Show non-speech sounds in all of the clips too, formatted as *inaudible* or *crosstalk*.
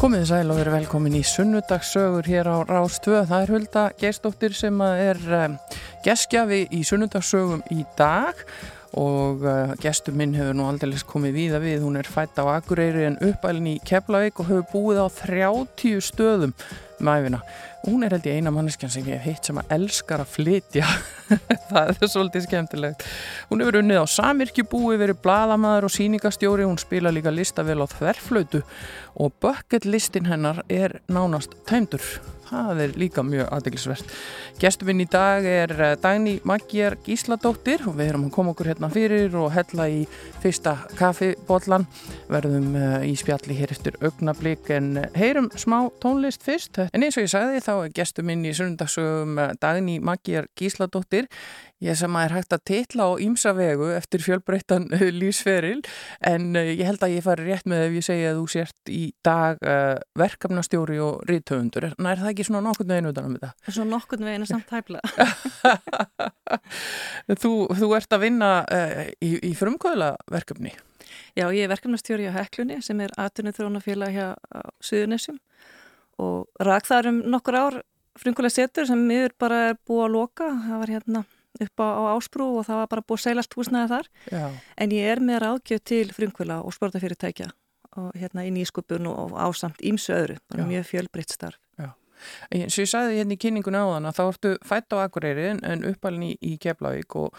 Komið sæl og verið velkomin í sunnudagssögur hér á Rástvö. Það er Hulda Geistóttir sem er um, geskjafi í sunnudagssögum í dag og uh, gestur minn hefur nú aldrei komið víða við. Hún er fætt á Akureyri en uppælinn í Keflavík og hefur búið á 30 stöðum mæfina. Um hún er held ég eina manneskjan sem ég hef hitt sem að elskar að flytja. *laughs* Það er svolítið skemmtilegt. Hún hefur unnið á Samirkjubúi verið bladamæður og síningastjóri hún spila líka listavel á þverflötu og bucket listin hennar er nánast tæmdur það er líka mjög aðdeglisvert Gestuminn í dag er eh, Dagný Magjar Gísladóttir og við erum að koma okkur hérna fyrir og hella í fyrsta kaffibotlan verðum eh, í spjalli hér eftir augnablík en heyrum smá tónlist fyrst. En eins og ég sagði þá er gestuminn í sundagsögum eh, Dagný Magjar Gísladóttir Ég sem að er hægt að titla á ímsa vegu eftir fjölbreyttan uh, lífsferil en uh, ég held að ég fari rétt með ef ég segja að þú sért í dag uh, verkefnastjóri og rítöfundur. En er það ekki svona nokkurnu veginn utan á þetta? Svona nokkurnu er samt hæfla. *laughs* þú, þú ert að vinna uh, í, í frumkvöðla verkefni? Já, ég er verkefnastjóri á Heklunni sem er 18. þrónafélag hér á Suðunessum og rak þar um nokkur ár frumkvöðla setur sem miður bara er búið að loka. Það var hérna upp á, á ásprú og það var bara búið seilast húsnaði þar. Já. en ég er með ráðgjöf til frumkvöla og sportafyrirtækja og hérna í nýskupun og ásamt ímsu öðru, það er mjög fjölbreytt starf. Já. En svo ég sagði hérna í kynningun á þann að þá ertu fætt á Akureyri en uppalinn í, í Keflavík og,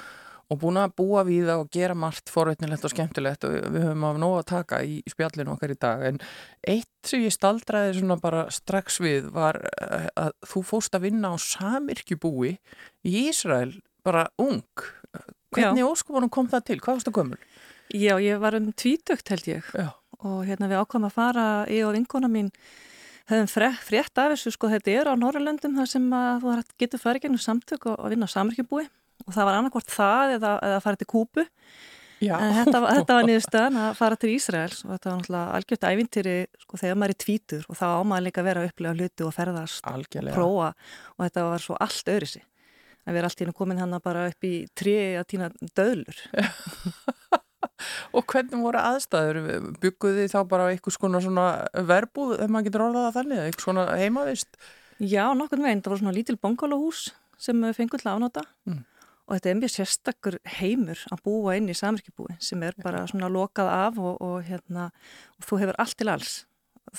og búin að búa við það og gera margt forveitnilegt og skemmtilegt og við höfum af nóg að taka í spjallinu okkar í dag. En eitt sem ég staldraði svona bara strax við var eh, að þú fóst að vinna á Samirkjubúi í Ísrael bara ung. Hvernig óskopunum kom það til? Hvað varst það gömul? Já, ég var um tvítökt held ég Já. og hérna við ákvæmum að fara ég og vinkona mín höfum frétt af þessu sko þetta er á Norrlöndum þar sem að þú getur farið gennum samtök og að vinna á samarkjubúi og það var annarkvort það eða, eða að fara til Kúpu Já. en þetta, þetta var niðurstöðan að fara til Ísraels og þetta var náttúrulega algjört ævintýri sko þegar maður er tvítur og þá ámaður líka að vera að upplega hluti og ferðast Algjörlega. prófa og þetta var svo allt öðru sig að vera allt í hennu komin hann bara upp í trí að týna döðlur. *laughs* og hvernig voru aðstæður? Bygguði þá bara eitthvað svona verbúð, ef maður getur orðað að þannig, eitthvað svona heimavist? Já, nokkurn veginn. Það voru svona lítil bongálahús sem fengur til afnáta mm. og þetta er mjög sérstakur heimur að búa inn í samverkjubúi sem er bara svona lokað af og, og, hérna, og þú hefur allt til alls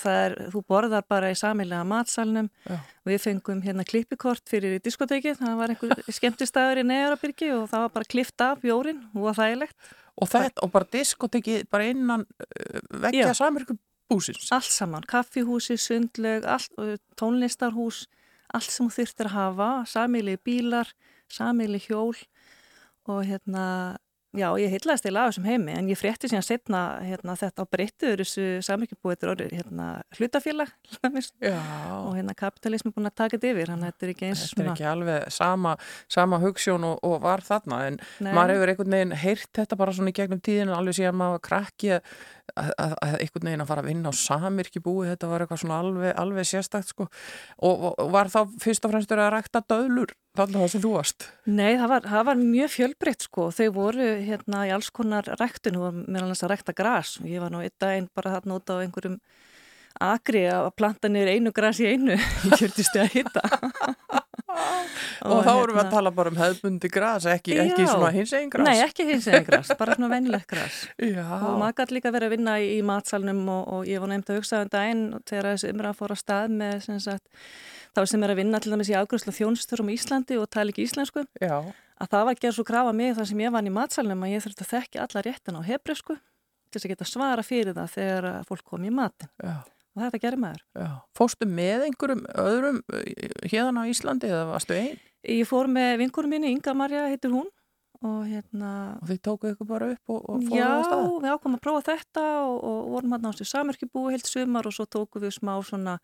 Er, þú borðar bara í samilega matsalnum. Já. við fengum hérna klippikort fyrir diskotekið, það var einhver *laughs* skemmtistæður í Neðarabyrgi og það var bara klift af bjórin og það er legt og, þetta, og bara diskotekið bara innan uh, vekkja samirku búsins. Allt saman, kaffihúsi, sundleg allt, tónlistarhús allt sem þú þurftir að hafa, samili bílar samili hjól og hérna Já, ég heitlaðist eða af þessum heimi en ég frétti síðan setna hérna, þetta á breyttuður þessu samvikibúið hérna, hlutafélag *laughs* og hérna kapitalismi búin að taka þetta yfir þannig að þetta er ekki eins Þetta er ekki alveg sama, sama hugssjón og, og var þarna en Nei. maður hefur einhvern veginn heyrt þetta bara svona í gegnum tíðinu alveg síðan maður krakki að, að, að einhvern veginn að fara að vinna á samirkibúi þetta var eitthvað svona alveg, alveg sérstakt sko. og, og var þá fyrst og fremst að rækta döðlur Þannig það sem þú varst? Nei, það var, það var mjög fjölbreytt sko. Þau voru hérna í alls konar ræktun og meðal þess að rækta græs og ég var nú einn daginn bara þarna út á einhverjum agri að planta niður einu græs í einu *laughs* ég kjörtist að hitta og, þá vorum við að hérna- tala bara um hefðbundi græs ekki, ekki svona hins egin græs Nei, ekki hins egin græs, bara svona vennilegt græs *laughs* og maður gæti líka verið að vinna í, í matsalnum og, og ég var nefnd að hugsa um daginn þegar þessi umræðan fór að stað með sem sagt þá sem er að vinna til dæmis í afgröðsla þjónsturum í Íslandi og tala ekki íslensku Já. að það var að gera svo krafa mig þar sem ég vann í matsalunum að ég þurfti að þekka alla réttin á hebreysku til þess að geta svara fyrir það þegar fólk kom í matin Já. Og þetta gerir maður Já. Fórstu með einhverjum öðrum hérna á Íslandi eða varstu einn? Ég fór með vinkurum minni, Inga Marja heitir hún og hérna og þið tókuðu ykkur bara upp og, og fóruðu á stað? Já, við ákomum að prófa þetta og, og vorum hérna á þessu samerkjubúi heilt sumar og svo tókuðu við smá svona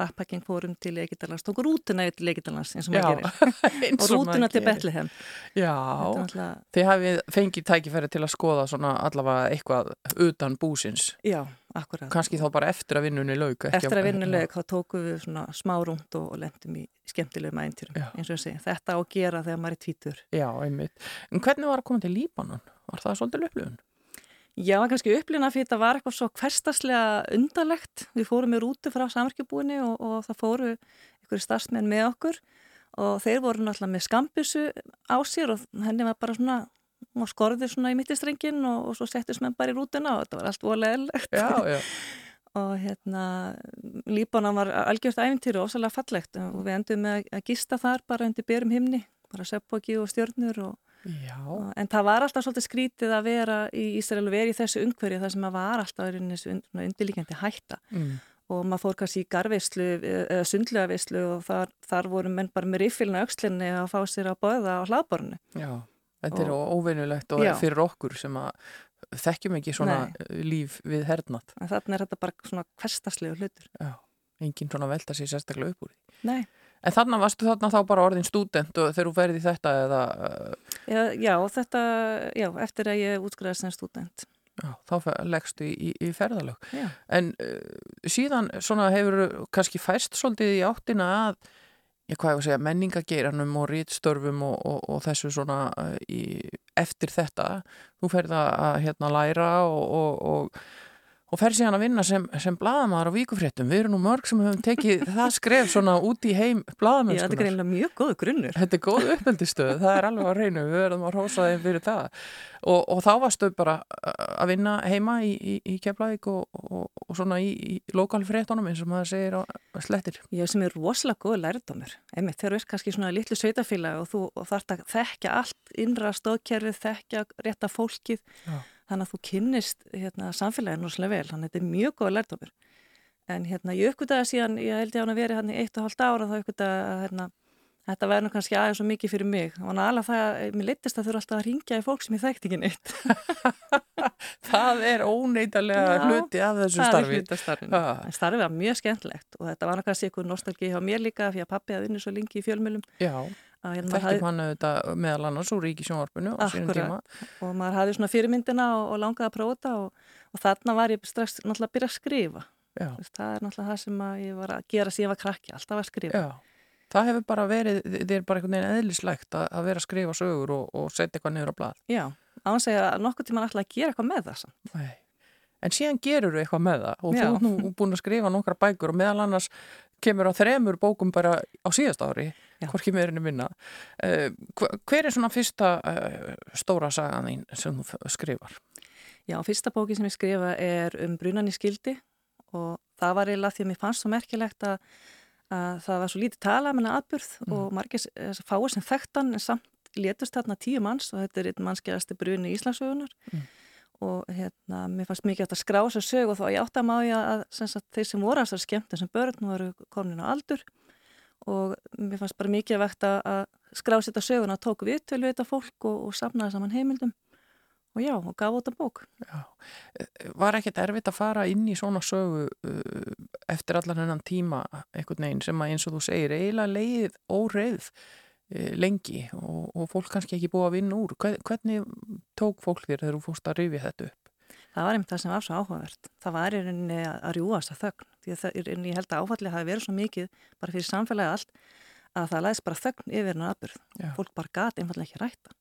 backpacking fórum til Egitalands, tóku rútuna til Egitalands eins og maður gerir. *laughs* og rútuna til Bethlehem. Já, alltaf... þið hafið fengið tækifæri til að skoða svona allavega eitthvað utan búsins. Já, akkurat. Kanski þá bara eftir að vinnunni laug Eftir að vinnunni laug, þá tóku við svona smá rúnd og lendum í skemmtilegum æntýrum eins og segi, þetta á að gera þegar maður er tvítur Já, einmitt. En hvernig var að koma til Líbanon? Var það svolítið löflugun? Já, kannski upplýna fyrir þetta var eitthvað svo hverstaslega undarlegt. Við fórum í rútu frá samverkjubúinni og, og það fóru ykkur starfsmenn með okkur og þeir voru náttúrulega með skambissu á sér og henni var bara svona og skorðið svona í mittistrengin og, og svo settist menn bara í rútuna og þetta var allt voleðilegt. Já, já. *laughs* og hérna Líbana var algjörst æfintýri og ósalega fallegt og við endum með að gista þar bara undir byrjum himni, bara seppóki og stjörnur og Já. En það var alltaf svolítið skrítið að vera í Ísrael og vera í þessu umhverju þar sem að var alltaf undirlíkjandi hætta mm. og maður fór kannski í garveislu eða sundlegaveislu og þar, þar voru menn bara með riffilna aukslinni að fá sér að bóða á hlaðborinu. Já, þetta og, er óvinnulegt og já. fyrir okkur sem að þekkjum ekki svona Nei. líf við hernat. En þannig er þetta bara svona hverstaslegu hlutur. Já, enginn svona velta sér sérstaklega upp úr því. Nei. En þarna varstu þarna þá bara orðin student og þegar þú ferði þetta eða... Já, já, þetta, já, eftir að ég útskriðast sem student. Já, þá leggstu í, í, ferðalög. Já. En uh, síðan svona hefur kannski fæst svolítið í áttina að, ég hvað ég að segja, menningageranum og rítstörfum og, og, og þessu svona uh, í, eftir þetta. Þú ferði að hérna læra og, og og fer síðan að vinna sem, sem bladamæðar á víkufréttum. Við erum nú mörg sem hefum tekið það skref svona út í heim bladamæðskunar. Já, þetta er greinlega mjög góð grunnur. Þetta er góð uppeldistöð, það er alveg á reynu, við verðum að hósa þeim fyrir það. Og, og þá varstu bara að vinna heima í, í, í Keflavík og, og, og svona í, í lokalfréttunum eins og maður segir á slettir. Já, sem er rosalega góð lærdomur. Einmitt, þegar þú ert kannski svona litlu sveitafélag og þú þarft að þekka allt innra stóðkerfið, þekka rétta fólkið. Já þannig að þú kynnist hérna, samfélaginu svolítið vel, þannig að þetta er mjög góða lærdomur. En hérna, ég uppgöttaði síðan, ég held ég að vera hérna í eitt og halvt ára þá uppgöttaði að hérna, þetta væri nú kannski aðeins svo mikið fyrir mig. Það var alveg það að mér litist að þú eru alltaf að ringja í fólk sem ég þekkt ekki neitt. *laughs* það er óneitalega Já, hluti af þessu starfi. Það er hluti af starfinu. Ah. Starfið var mjög skemmtlegt og þetta var kannski eitthvað nostálgi hjá mér líka að pappi hafði. Hérna hann auðvitað meðal annars úr ríkisjónvarpinu á sínum tíma. Og maður hafði svona fyrirmyndina og, og langaði að prófa þetta og, og þarna var ég strax náttúrulega að byrja að skrifa. Vist, það er náttúrulega það sem ég var að gera síðan var krakki, alltaf að skrifa. Já, það hefur bara verið, þið er bara einhvern veginn eðlislægt að, að vera að skrifa sögur og, og setja eitthvað niður á blad. Já, ánsegja að nokkur tíma alltaf að gera eitthvað með það samt. Nei. En síðan gerur þú eitthvað með það og Já. þú er nú búin að skrifa nokkra bækur og meðal annars kemur á þremur bókum bara á síðast ári hvorki meirinu minna. Uh, hver er svona fyrsta uh, stóra sagan þín sem þú skrifar? Já, fyrsta bóki sem ég skrifa er um brunan í skildi og það var eiginlega því að mér fannst svo merkilegt að, að það var svo lítið tala með aðburð mm. og margir fáið sem þekktan en samt létust þarna tíu manns og þetta er einn mannskjæðasti bruni í Íslandsögunar mm. og hérna, mér fannst mikið að skrá þess að sög og þá ég átti að mája að, að þeir sem voru að það skemmt þessum börn voru komin á aldur og mér fannst bara mikið að vekta að skrásita söguna, tók við til við þetta fólk og, og sapnaði saman heimildum og já, og gaf að bók já. Var ekkert erfitt að fara inn í svona sögu uh, eftir allan hennan tíma einhvern veginn sem að eins og þú segir eiginlega leið óreið uh, lengi og, og fólk kannski ekki búið að vinna úr hvernig tók fólk þér þegar þú fórst að rifja þetta upp? Það var einmitt það sem var svo áhugavert. Það var í rauninni að rjúast að þögn. Því að það, ég held að áfallið hafi verið svo mikið bara fyrir samfélagi allt að það læðist bara þögn yfir hennar aðbyrð. Fólk bara gati einfallega ekki rætta.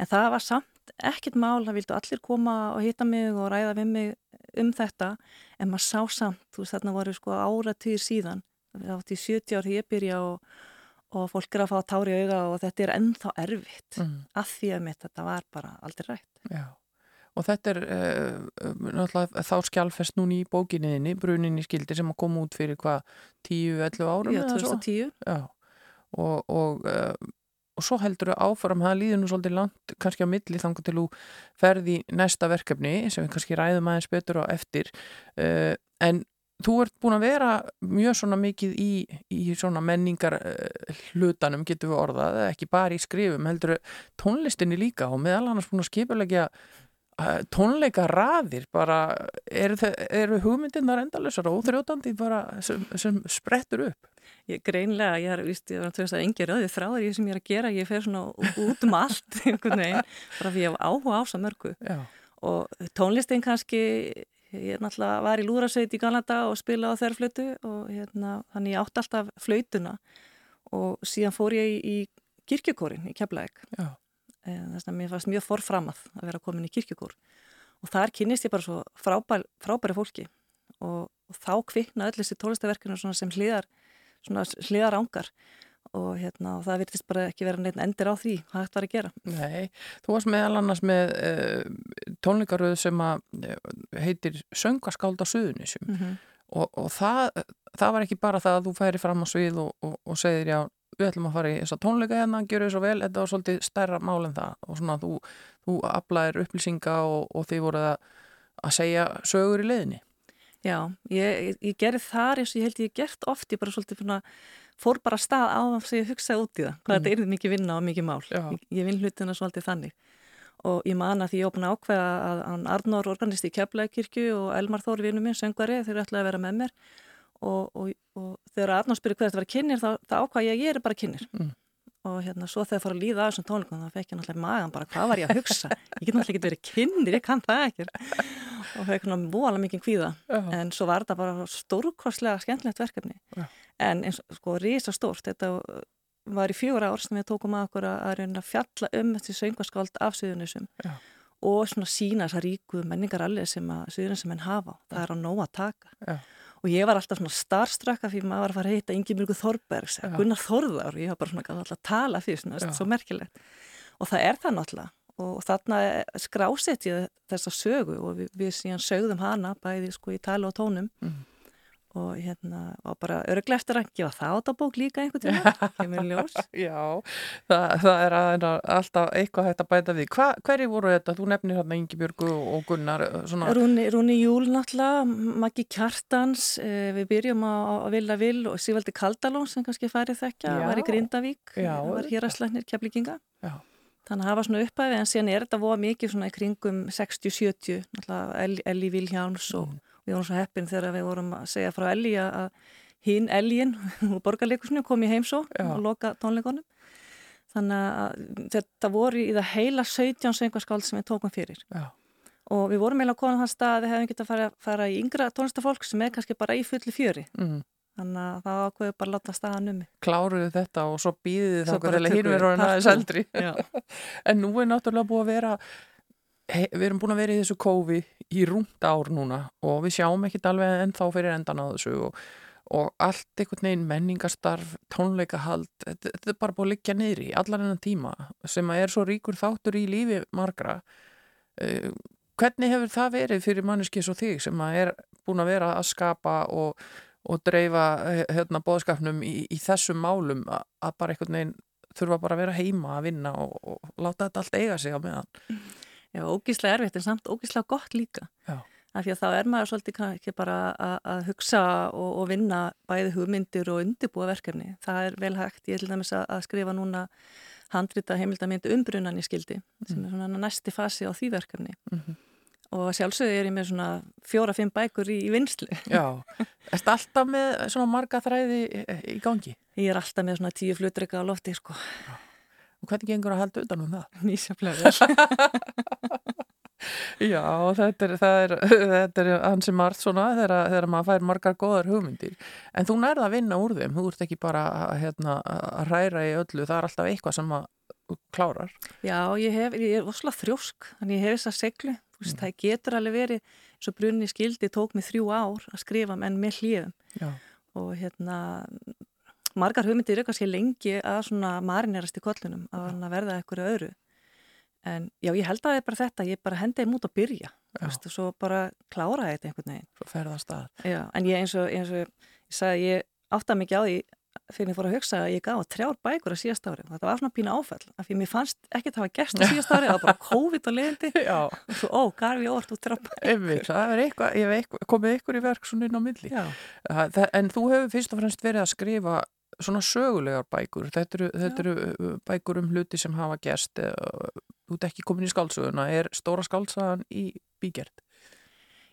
En það var samt ekkit mál, það vildu allir koma og hýtta mig og ræða við mig um þetta en maður sá samt, þú veist þarna voru sko áratýr síðan, það átti 70 ár ég byrja og, og fólk er að fá tári auga og þetta er ennþá erfitt mm. að því að mitt þetta var bara aldrei rætt. Já. Og þetta er uh, náttúrulega þá skjálfest núni í bókinniðinni, bruninni skildi sem að koma út fyrir hvað 10-11 árum? Já, 2010. Já, og, og, uh, og svo heldur þau áfram, það líður nú svolítið langt, kannski á milli þangar til þú ferði næsta verkefni sem við kannski ræðum aðeins betur á eftir. En þú ert búin að vera mjög svona mikið í, í svona menningar hlutanum, getur við orðað, ekki bara í skrifum, heldur tónlistinni líka og meðal annars búin að skipulegja tónleika raðir bara, eru, eru hugmyndirnar endalusar og óþrjótandi bara sem, sem sprettur upp? Ég greinlega, ég er vist, ég var að tvist að engi rauði þráður ég sem ég er að gera, ég fer svona út um allt *laughs* einhvern veginn, bara því ég hef áhuga á svo mörgu Já. og tónlistin kannski, ég náttúrulega var í lúrasveit í Galanda og spila á þerrflötu og hérna, þannig ég átti alltaf flötuna og síðan fór ég í, í kirkjökórin í Keflæk Já þess að mér fannst mjög forframað að vera komin í kirkjukór og þar kynist ég bara svo frábær, frábæri fólki og, og þá kvikna öll þessi tólistaverkinu sem hlýðar hlýðar ángar og, hérna, og það virtist bara ekki vera neitt endir á því hvað þetta var að gera. Nei, þú varst meðal annars með uh, tónleikaröðu sem að uh, heitir Söngaskáld á Suðunisjum mm -hmm. og, og það, það var ekki bara það að þú færi fram á svið og, og segir já, við ætlum að fara í þessa tónleika hérna, gjör þau svo vel, þetta var svolítið stærra mál en það. Og svona þú, þú aflæðir upplýsinga og þið voruð að, að segja sögur í leðinni. Já, ég, ég, gerði þar eins og ég held ég gert oft, ég bara svolítið að fór bara stað á þess að ég hugsaði út í það hvað mm. þetta er mikið vinna og mikið mál. Ég, ég vinn hlutina svolítið þannig. Og ég man að því ég opna ákveða að, að Arnór organisti í Keflækirkju og Elmar Þóri vinnu minn, söngvari, þeir alltaf að vera með mér og, og, og þegar Arnór spyrir hvað þetta var kynir þá, þá ákvaða ég að ég er bara kynir mm. og hérna svo þegar það fór að líða að þessum tónleikum þá fekk ég náttúrulega magan bara hvað var ég að hugsa? Ég get náttúrulega ekki verið kynir, ég kann það ekki og fekk náttúrulega múalega mikið kvíða. En svo var þetta bara stórkostlega skemmtilegt verkefni. Já. En eins og sko risa stórt þetta var í fjóra ár sem við tókum að okkur að að fjalla um þessi söngaskáld af Suðunisum og svona sína þessa ríku menningar allir sem að Suðunisum henn hafa það er á nóg að taka. Já. Og ég var alltaf svona starströkk fyrir maður að fara að heita Ingi Mjörgur Þorbergs Gunnar Þorðar og ég var bara svona alltaf að tala því svona, svo merkilegt. Og það er það náttúrulega. Og þarna skrásett ég þessa sögu og við, við síðan sögðum hana bæði sko í tala og tónum. Mm og hérna var bara örglega eftir að gefa það át á bók líka einhvern tíma, *laughs* kemur ljós. Já, það, það er að, alltaf eitthvað hægt að bæta við. Hva, hverju voru þetta? Þú nefnir hérna Ingi Björgu og Gunnar eh, svona... Rúni, Rúni Júl náttúrulega, Maggi Kjartans eh, við byrjum á, á Villa Vill og Sivaldi Kaldalón sem kannski færið þekkja. Var í Grindavík, Já, var héraslagnir keflinginga Já. Þannig að það var svona upphæfið en síðan er þetta voða mikið svona í kringum 60-70, náttúrulega Elli Viljáns og mm við vorum svo heppin þegar við vorum að segja frá Elli að hinn Ellin og borgarleikusinu kom í heimsó og loka tónleikonum þannig að þetta voru í það heila 17 söngaskáld sem við tókum fyrir. Já. og við vorum eiginlega að koma á þann stað að við hefum getið að fara, fara í yngra tónlistafólk sem er kannski bara í fulli fjöri. Mm. þannig að það ákveður bara að láta staðan um Kláruðu þetta og svo býðið þá hverjulega hinn verður aðeins eldri. *laughs* En nú er náttúrulega búið að vera við erum búin að vera í þessu kófi í rúmt ár núna og við sjáum ekkit alveg ennþá fyrir endan á þessu og, og allt einhvern veginn menningastarf, tónleikahald þetta, þetta er bara búin að liggja niður í allar enn tíma sem að er svo ríkur þáttur í lífi margra. Uh, hvernig hefur það verið fyrir manneskis og þig sem að er búin að vera að skapa og, og dreifa eh, hérna, bóðskapnum í, í þessum málum að, bara einhvern veginn þurfa bara að vera heima að vinna og, og láta þetta allt eiga sig á meðan Já, ógíslega erfitt en samt ógíslega gott líka. Já. Af því að þá er maður svolítið ekki bara að, að hugsa og, og vinna bæði hugmyndir og undirbúa verkefni. Það er vel hægt. Ég ætlum að, að skrifa núna handrita heimildamindi umbrunan í skildi mm. sem er svona næsti fasi á því verkefni. Mm -hmm. Og sjálfsögði er ég með svona fjóra-fimm bækur í, í vinslu. Já, erst alltaf með svona marga þræði í gangi? Ég er alltaf með svona tíu flutreika á lofti, sko. Já. Og hvernig gengur að halda utan um það? *laughs* Nýsjaflega *laughs* Já, þetta er, er, þetta er hansi margt svona þegar, þegar maður fær margar góðar hugmyndir. En þú nærða að vinna úr þeim, þú ert ekki bara hérna, að ræra í öllu, það er alltaf eitthvað sem maður klárar. Já, ég, hef, ég er osla þrjósk, þannig ég hef þess að seglu. Mm. Það getur alveg verið, eins og brunni skildi tók mig þrjú ár að skrifa menn með hlýðum. Og hérna margar hugmyndir eru kannski lengi að svona marinerast í kollunum að verða eitthvað öðru. En já, ég held að það er bara þetta ég bara hendiði mút að byrja veist, og svo bara klára þetta einhvern veginn. Svo ferða að Já, en ég eins og, eins og ég sagði, ég átta mikið á því fyrir ég fór að hugsa að ég gaf trjár bækur á síðast ári. Og þetta var svona pína áfæll af því mér fannst ekki að var gæst á síðast ári það var bara *laughs* COVID og leðindi og svo, ó, garfi orð og trappa Það er eitthvað, ég hef komið ykkur í verk svona inn á milli. En þú hefur fyrst og fremst verið að skrifa svona sögulegar bækur. Þetta eru, þetta eru bækur um hluti sem hafa gæst þú ert ekki komin í skálsöguna er stóra skálsagan í bígjert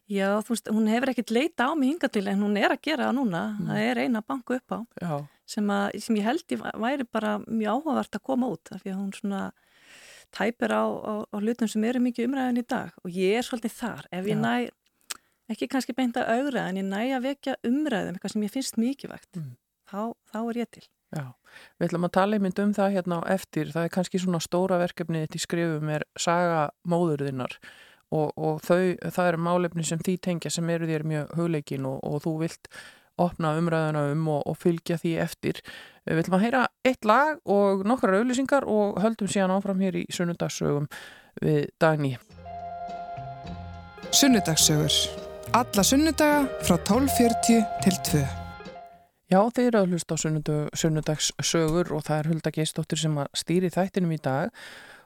Já, þú veist, hún hefur ekkert leita á mig hinga til en hún er að gera það núna. Mm. það er eina banku upp á sem, að, sem ég held ég væri bara mjög áhugavert að koma út af því að hún svona tæpir á, á, á hlutum sem eru mikið umræðin í dag. Og ég er svolítið þar. Ef ég Já. næ, ekki kannski beint að augra en ég næ að vekja umræðum eitthvað sem ég finnst mikið vekt mm þá, þá er ég til. Já, við ætlum að tala einmitt um það hérna á eftir, það er kannski svona stóra verkefni þetta í skrifum er saga móðurðinnar og, og þau, það eru málefni sem því tengja sem eru þér mjög hugleikin og, og þú vilt opna umræðuna um og, og fylgja því eftir. Við viljum að heyra eitt lag og nokkrar auðlýsingar og höldum síðan áfram hér í sunnudagssögum við dagni. Sunnudagssögur. Alla sunnudaga frá 12.40 til 2. Já, þeir eru að hlusta á sunnudagssögur og það er Hulda Geistóttir sem að stýri þættinum í dag.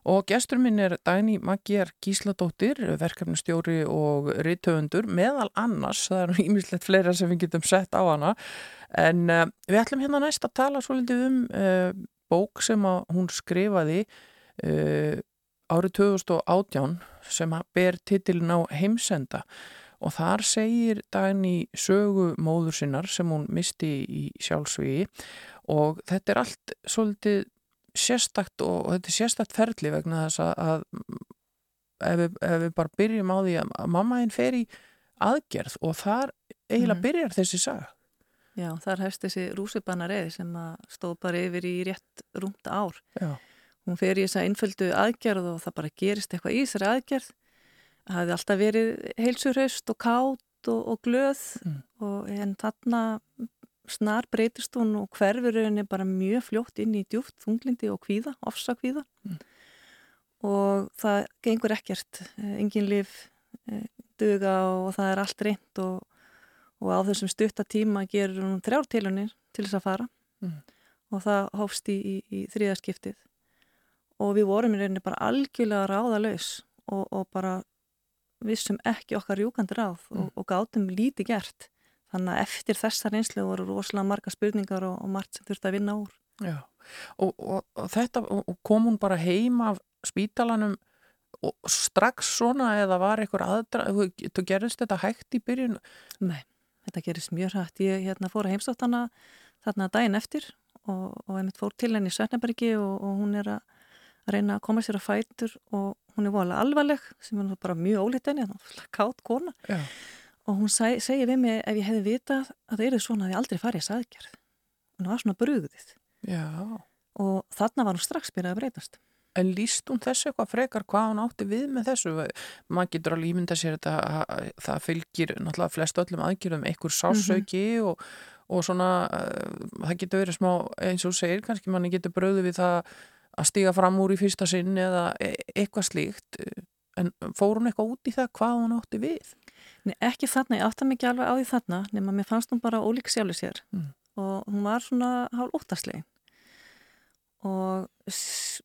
Og gestur minn er Dæni Magjar Gísladóttir, verkefnustjóri og rittöfundur, meðal annars, það er ímislegt fleira sem við getum sett á hana, en uh, við ætlum hérna næst að tala svolítið um uh, bók sem hún skrifaði uh, árið 2018 sem ber titilin á heimsenda og þar segir Dagni sögu móður sinnar sem hún misti í sjálfsvíi og þetta er allt svolítið sérstakt og, og þetta er sérstakt ferli vegna þess að ef við, ef við bara byrjum á því að mamma einn fer í aðgerð og þar eiginlega mm. byrjar þessi saga. Já, þar hefst þessi rúsibannareið sem stóð bara yfir í rétt rúmt ár. Já. Hún fer í þessa einföldu aðgerð og það bara gerist eitthvað í þessari aðgerð. Það hefði alltaf verið heilsurhaust og kátt og, og glöð mm. og en þarna snar breytist hún og hverfur henni bara mjög fljótt inn í djúft þunglindi og kvíða, ofsa kvíða mm. og það gengur ekkert, eh, engin lif eh, duga og það er allt reynd og, og á þessum stuttatíma gerur hún þrjártilunir til þess að fara mm. og það hófst í, í, í þriðaskiptið og við vorum í rauninni bara algjörlega ráðalös og, og bara vissum ekki okkar júkandi ráð mm. og, og gátum lítið gert Þannig að eftir þessar einslu voru rosalega marga spurningar og, og margt sem þurfti að vinna úr. Já, og, og, og þetta, og kom hún bara heim af spítalanum strax svona eða var eitthvað aðdra, þú gerðist þetta hægt í byrjun? Nei, þetta gerist mjög hægt. Ég hérna, fór að heimstáttana þarna daginn eftir og einmitt fór til henni í Svernbergi og hún er að reyna að koma sér að fætur og hún er volið alvarleg sem er bara mjög ólítið henni, það er kátt kona. Já og hún seg, segir við mig ef ég hefði vitað að það eru svona að ég aldrei farið að og það var svona brugðið Já. og þarna var hún strax byrjað að breytast En líst hún þessu eitthvað frekar hvað hún átti við með þessu? Man getur alveg ímynda sér að það fylgir náttúrulega flest öllum aðgjörðum einhver sásauki mm -hmm. og, og svona uh, það getur verið smá eins og segir kannski manni getur bröðu við það að stiga fram úr í fyrsta sinn eða e eitthvað slíkt. En fór hún eitthvað út í það hvað hún átti við? Nei, ekki þarna, ég átta mikið alveg á því þarna nema mér fannst hún bara ólík sjálfur sér. Mm. og hún var svona hálf óttaslegin. Og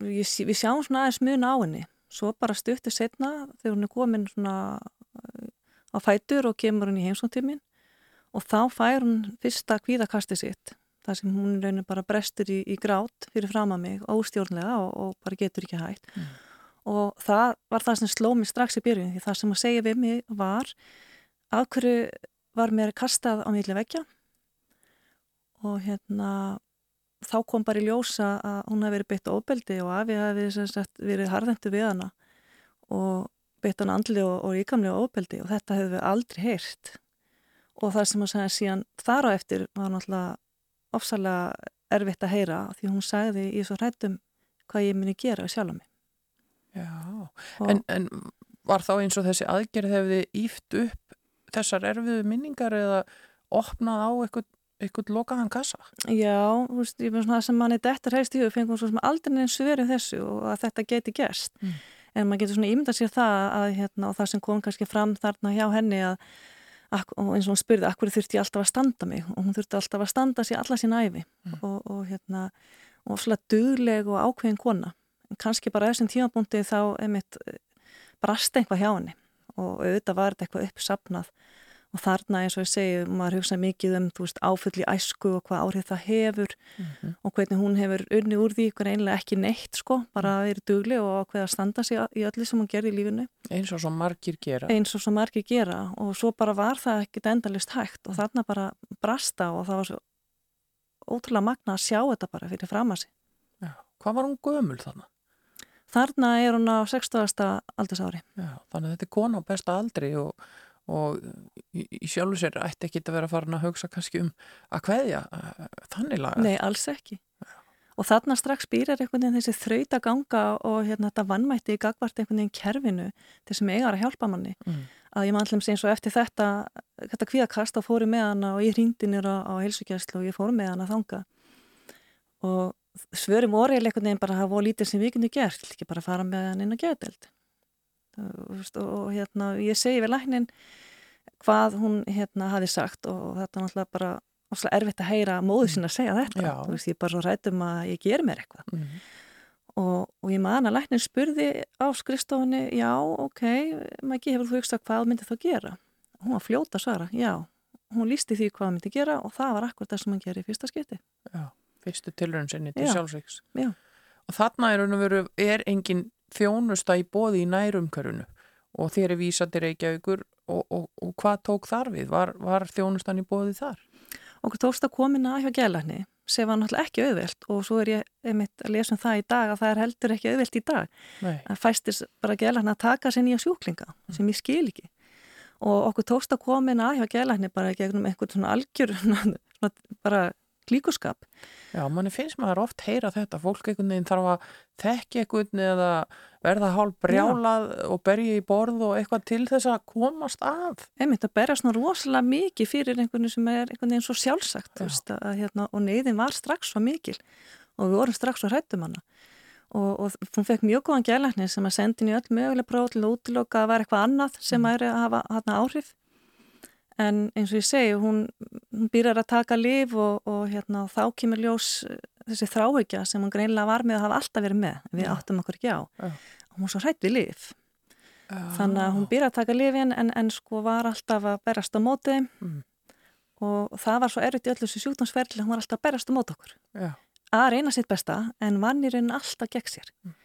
ég, við sjáum svona aðeins mjög á henni. Svo bara stuttir setna þegar hún er komin svona á fætur og kemur hún í heimsóntímin og þá fær hún fyrsta kvíðakasti sitt þar sem hún reynir bara brestur í, í grát fyrir fram að mig óstjórnlega og, og bara getur ekki hægt mm. og það var það sem sló mér strax í byrjun því það sem að segja við mig var af hverju var mér kastað á milli vekja og hérna þá kom bara í ljósa að hún hafi verið beitt ofbeldi og afi hafi sagt, verið harðendu við hana og beitt hann andli og, og ríkamlega ofbeldi og þetta hefur við aldrei heyrt. Og það sem að segja síðan þar á eftir var náttúrulega ofsalega erfitt að heyra því hún sagði í svo hrættum hvað ég muni gera sjálf á mig Já, en, en var þá eins og þessi aðgerð hefði íft upp þessar erfiðu minningar eða opnað á eitthvað, eitthvað lokaðan kassa? Já, þú veist, ég finnst það sem manni dettur heist í hug, fengum svo sem aldrei neins verið þessu og að þetta geti gerst mm. en maður getur svona ímyndað sér það að hérna, og það sem kom kannski fram þarna hjá henni að, og eins og hún spurði akkur þurfti ég alltaf að standa mig? Og hún þurfti alltaf að standa sér alla sín æfi mm. og, og hérna, og svolítið dugleg og ákveðin kona. En kannski bara þessum tímabúndi þá mitt eh, brast einhvað hjá henni. Og auðvitað var þetta eitthvað uppsapnað og þarna eins og ég segi, maður hugsa mikið um veist, áfull í æsku og hvað áhrif það hefur mm -hmm. og hvernig hún hefur unni úr því, hvernig einlega ekki neitt sko, bara að vera dugli og hvað að standa sig í öllu sem hún gerði í lífinu eins og svo margir gera eins og svo margir gera og svo bara var það ekkit endalist hægt og þarna bara brasta og það var svo ótrúlega magna að sjá þetta bara fyrir fram að sig Já. Hvað var hún gömul þannig? Þarna er hún á 60. aldursári. Já, þannig að þetta er kona á besta aldri og, og í, í sjálfu sér ætti ekki að vera farin að hugsa kannski um að hvaðja þannig laga. Nei, alls ekki. Já. og þarna strax býrar einhvern veginn þessi þraut að ganga og hérna þetta vannmætti í gagvart einhvern veginn kerfinu sem eigar að hjálpa manni mm. að ég mann allum eins og eftir þetta þetta kvíðakast þá fóru með hana og ég hringdi nýra á heilsugjæslu og ég fóru með hana þanga og svörum veginn bara að hafa lítið sem við kunni gert, ekki bara fara með hann inn á gæðdelt og hérna ég segi við læknin hvað hún hérna hafi sagt og þetta er náttúrulega bara erfitt að heyra móðu sín að segja þetta. Þú veist ég bara svo rætum að ég ger mér eitthvað. Mm -hmm. og, og ég man að læknin spurði á skrifstofunni já ok, maður hefur þú hugsað hvað myndi þú gera? Hún var fljóta svara, já. Hún lísti því hvað myndi gera og það var akkur það sem hann gerir í fyrsta skipti. Já, fyrstu tilröðin sinni til sjálfsvíks og þarna er, er engin þjónusta í bóði í nærumkörunu og þeir eru vísatir Reykjavíkur og, og, og hvað tók þar við? Var, var þjónustan í bóði þar? Okkur tókst að komin að hjá gælarni sem var náttúrulega ekki auðvelt og svo er ég einmitt að lesa um það í dag að það er heldur ekki auðvelt í dag. Nei. Það fæstis bara gælarni að taka sér nýja sjúklinga mm. sem ég skil ekki og okkur tókst að komin að hjá gælarni bara gegnum einhvern svona algjör *laughs* bara klíkuskap. Já, manni finnst maður oft heyra þetta, fólk einhvern veginn þarf að þekki einhvern eða verða hálf brjálað Já. og berja í borð og eitthvað til þess að komast af. Einmitt að berja svona rosalega mikið fyrir einhvern veginn sem er einhvern veginn svo sjálfsagt veist, að, hérna, og neyðin var strax svo mikil og við vorum strax svo hrættum hana og, og hún fekk mjög góðan gælækni sem að sendi henni öll möguleg próf til að útloka að vera eitthvað annað sem mm. er að hafa hana, áhrif en eins og ég segi, hún, hún býrar að taka liv og, og hérna, þá kemur ljós eh, þessi þráhugja sem hún greinlega var með að hafa alltaf verið með, við ja. áttum okkur ekki á ja. hún svo hrætt við liv ja. þannig að hún býrar að taka livin en, en sko var alltaf að berast á móti mm. og það var svo erriðt í öllu þessu sjúkdómsferðli hún var alltaf að berast á móti okkur að reyna sitt besta en vannirinn alltaf gegn sér mm.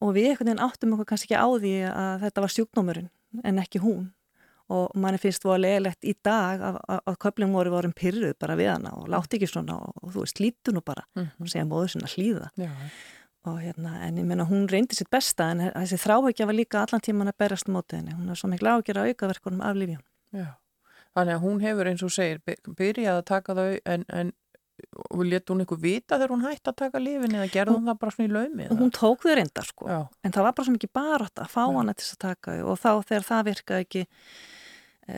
og við einhvern veginn áttum okkur kannski ekki á því að þetta var sjúkdómurinn en ekki hún og manni finnst það leðilegt í dag að, að, að köflum voru vorum pyrruð bara við hana og látt ekki svona og, og þú veist lítu nú bara mm -hmm. og segja móður sinna hlýða Já. og hérna en ég menna hún reyndi sitt besta en þessi þráhækja var líka allan tíman að berast mótið henni, hún er svo miklu ágjör að aukaverkunum af lífjum Þannig að hún hefur eins og segir byrjað að taka þau en, en og letu hún eitthvað vita þegar hún hætti að taka lifin eða gerði hún, það bara svona í laumi? Hún tók þau reyndar sko Já. en það var bara svo mikið bara að fá hana til að taka þau og þá þegar það virkaði ekki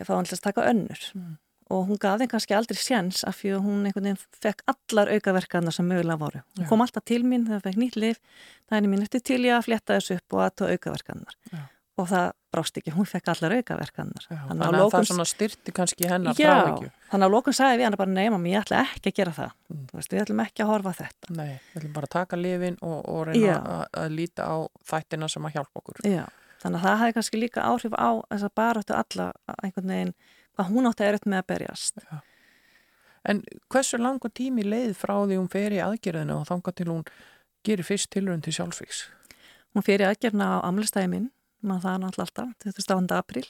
fá hann til að taka önnur mm. og hún gaf þeim kannski aldrei sjans af því að hún einhvern veginn fekk allar aukaverkaðna sem mögulega voru. Hún kom alltaf til mín þegar það fekk nýtt lif, það er mín eftir til ég að fletta þessu upp og aðtóa aukaverkaðnar ja. og það brást ekki, hún fekk allar aukaverkaðnar. Ja, þannig að lókun... það svona styrti kannski hennar frá ekki. Já, þannig að lókun sagði við hann bara neyma mér, ég ætla ekki að gera það, mm. veist, við ætlum ekki að horfa þetta. Nei, við ætlum bara að taka lifin og, og reyna að, að líta á þættina sem að hjálpa okkur. Já. Þannig að það hefði kannski líka áhrif á þess að baráttu alla einhvern veginn að hún átti að erut með að berjast. Já. En hversu langu tími leið frá því hún fer í aðgerðinu og þanga til hún gerir fyrst tilrönd til sjálfsvíks? Hún fer í aðgerðina á amlistæði minn, maður það er náttúrulega alltaf, þetta er stafandi april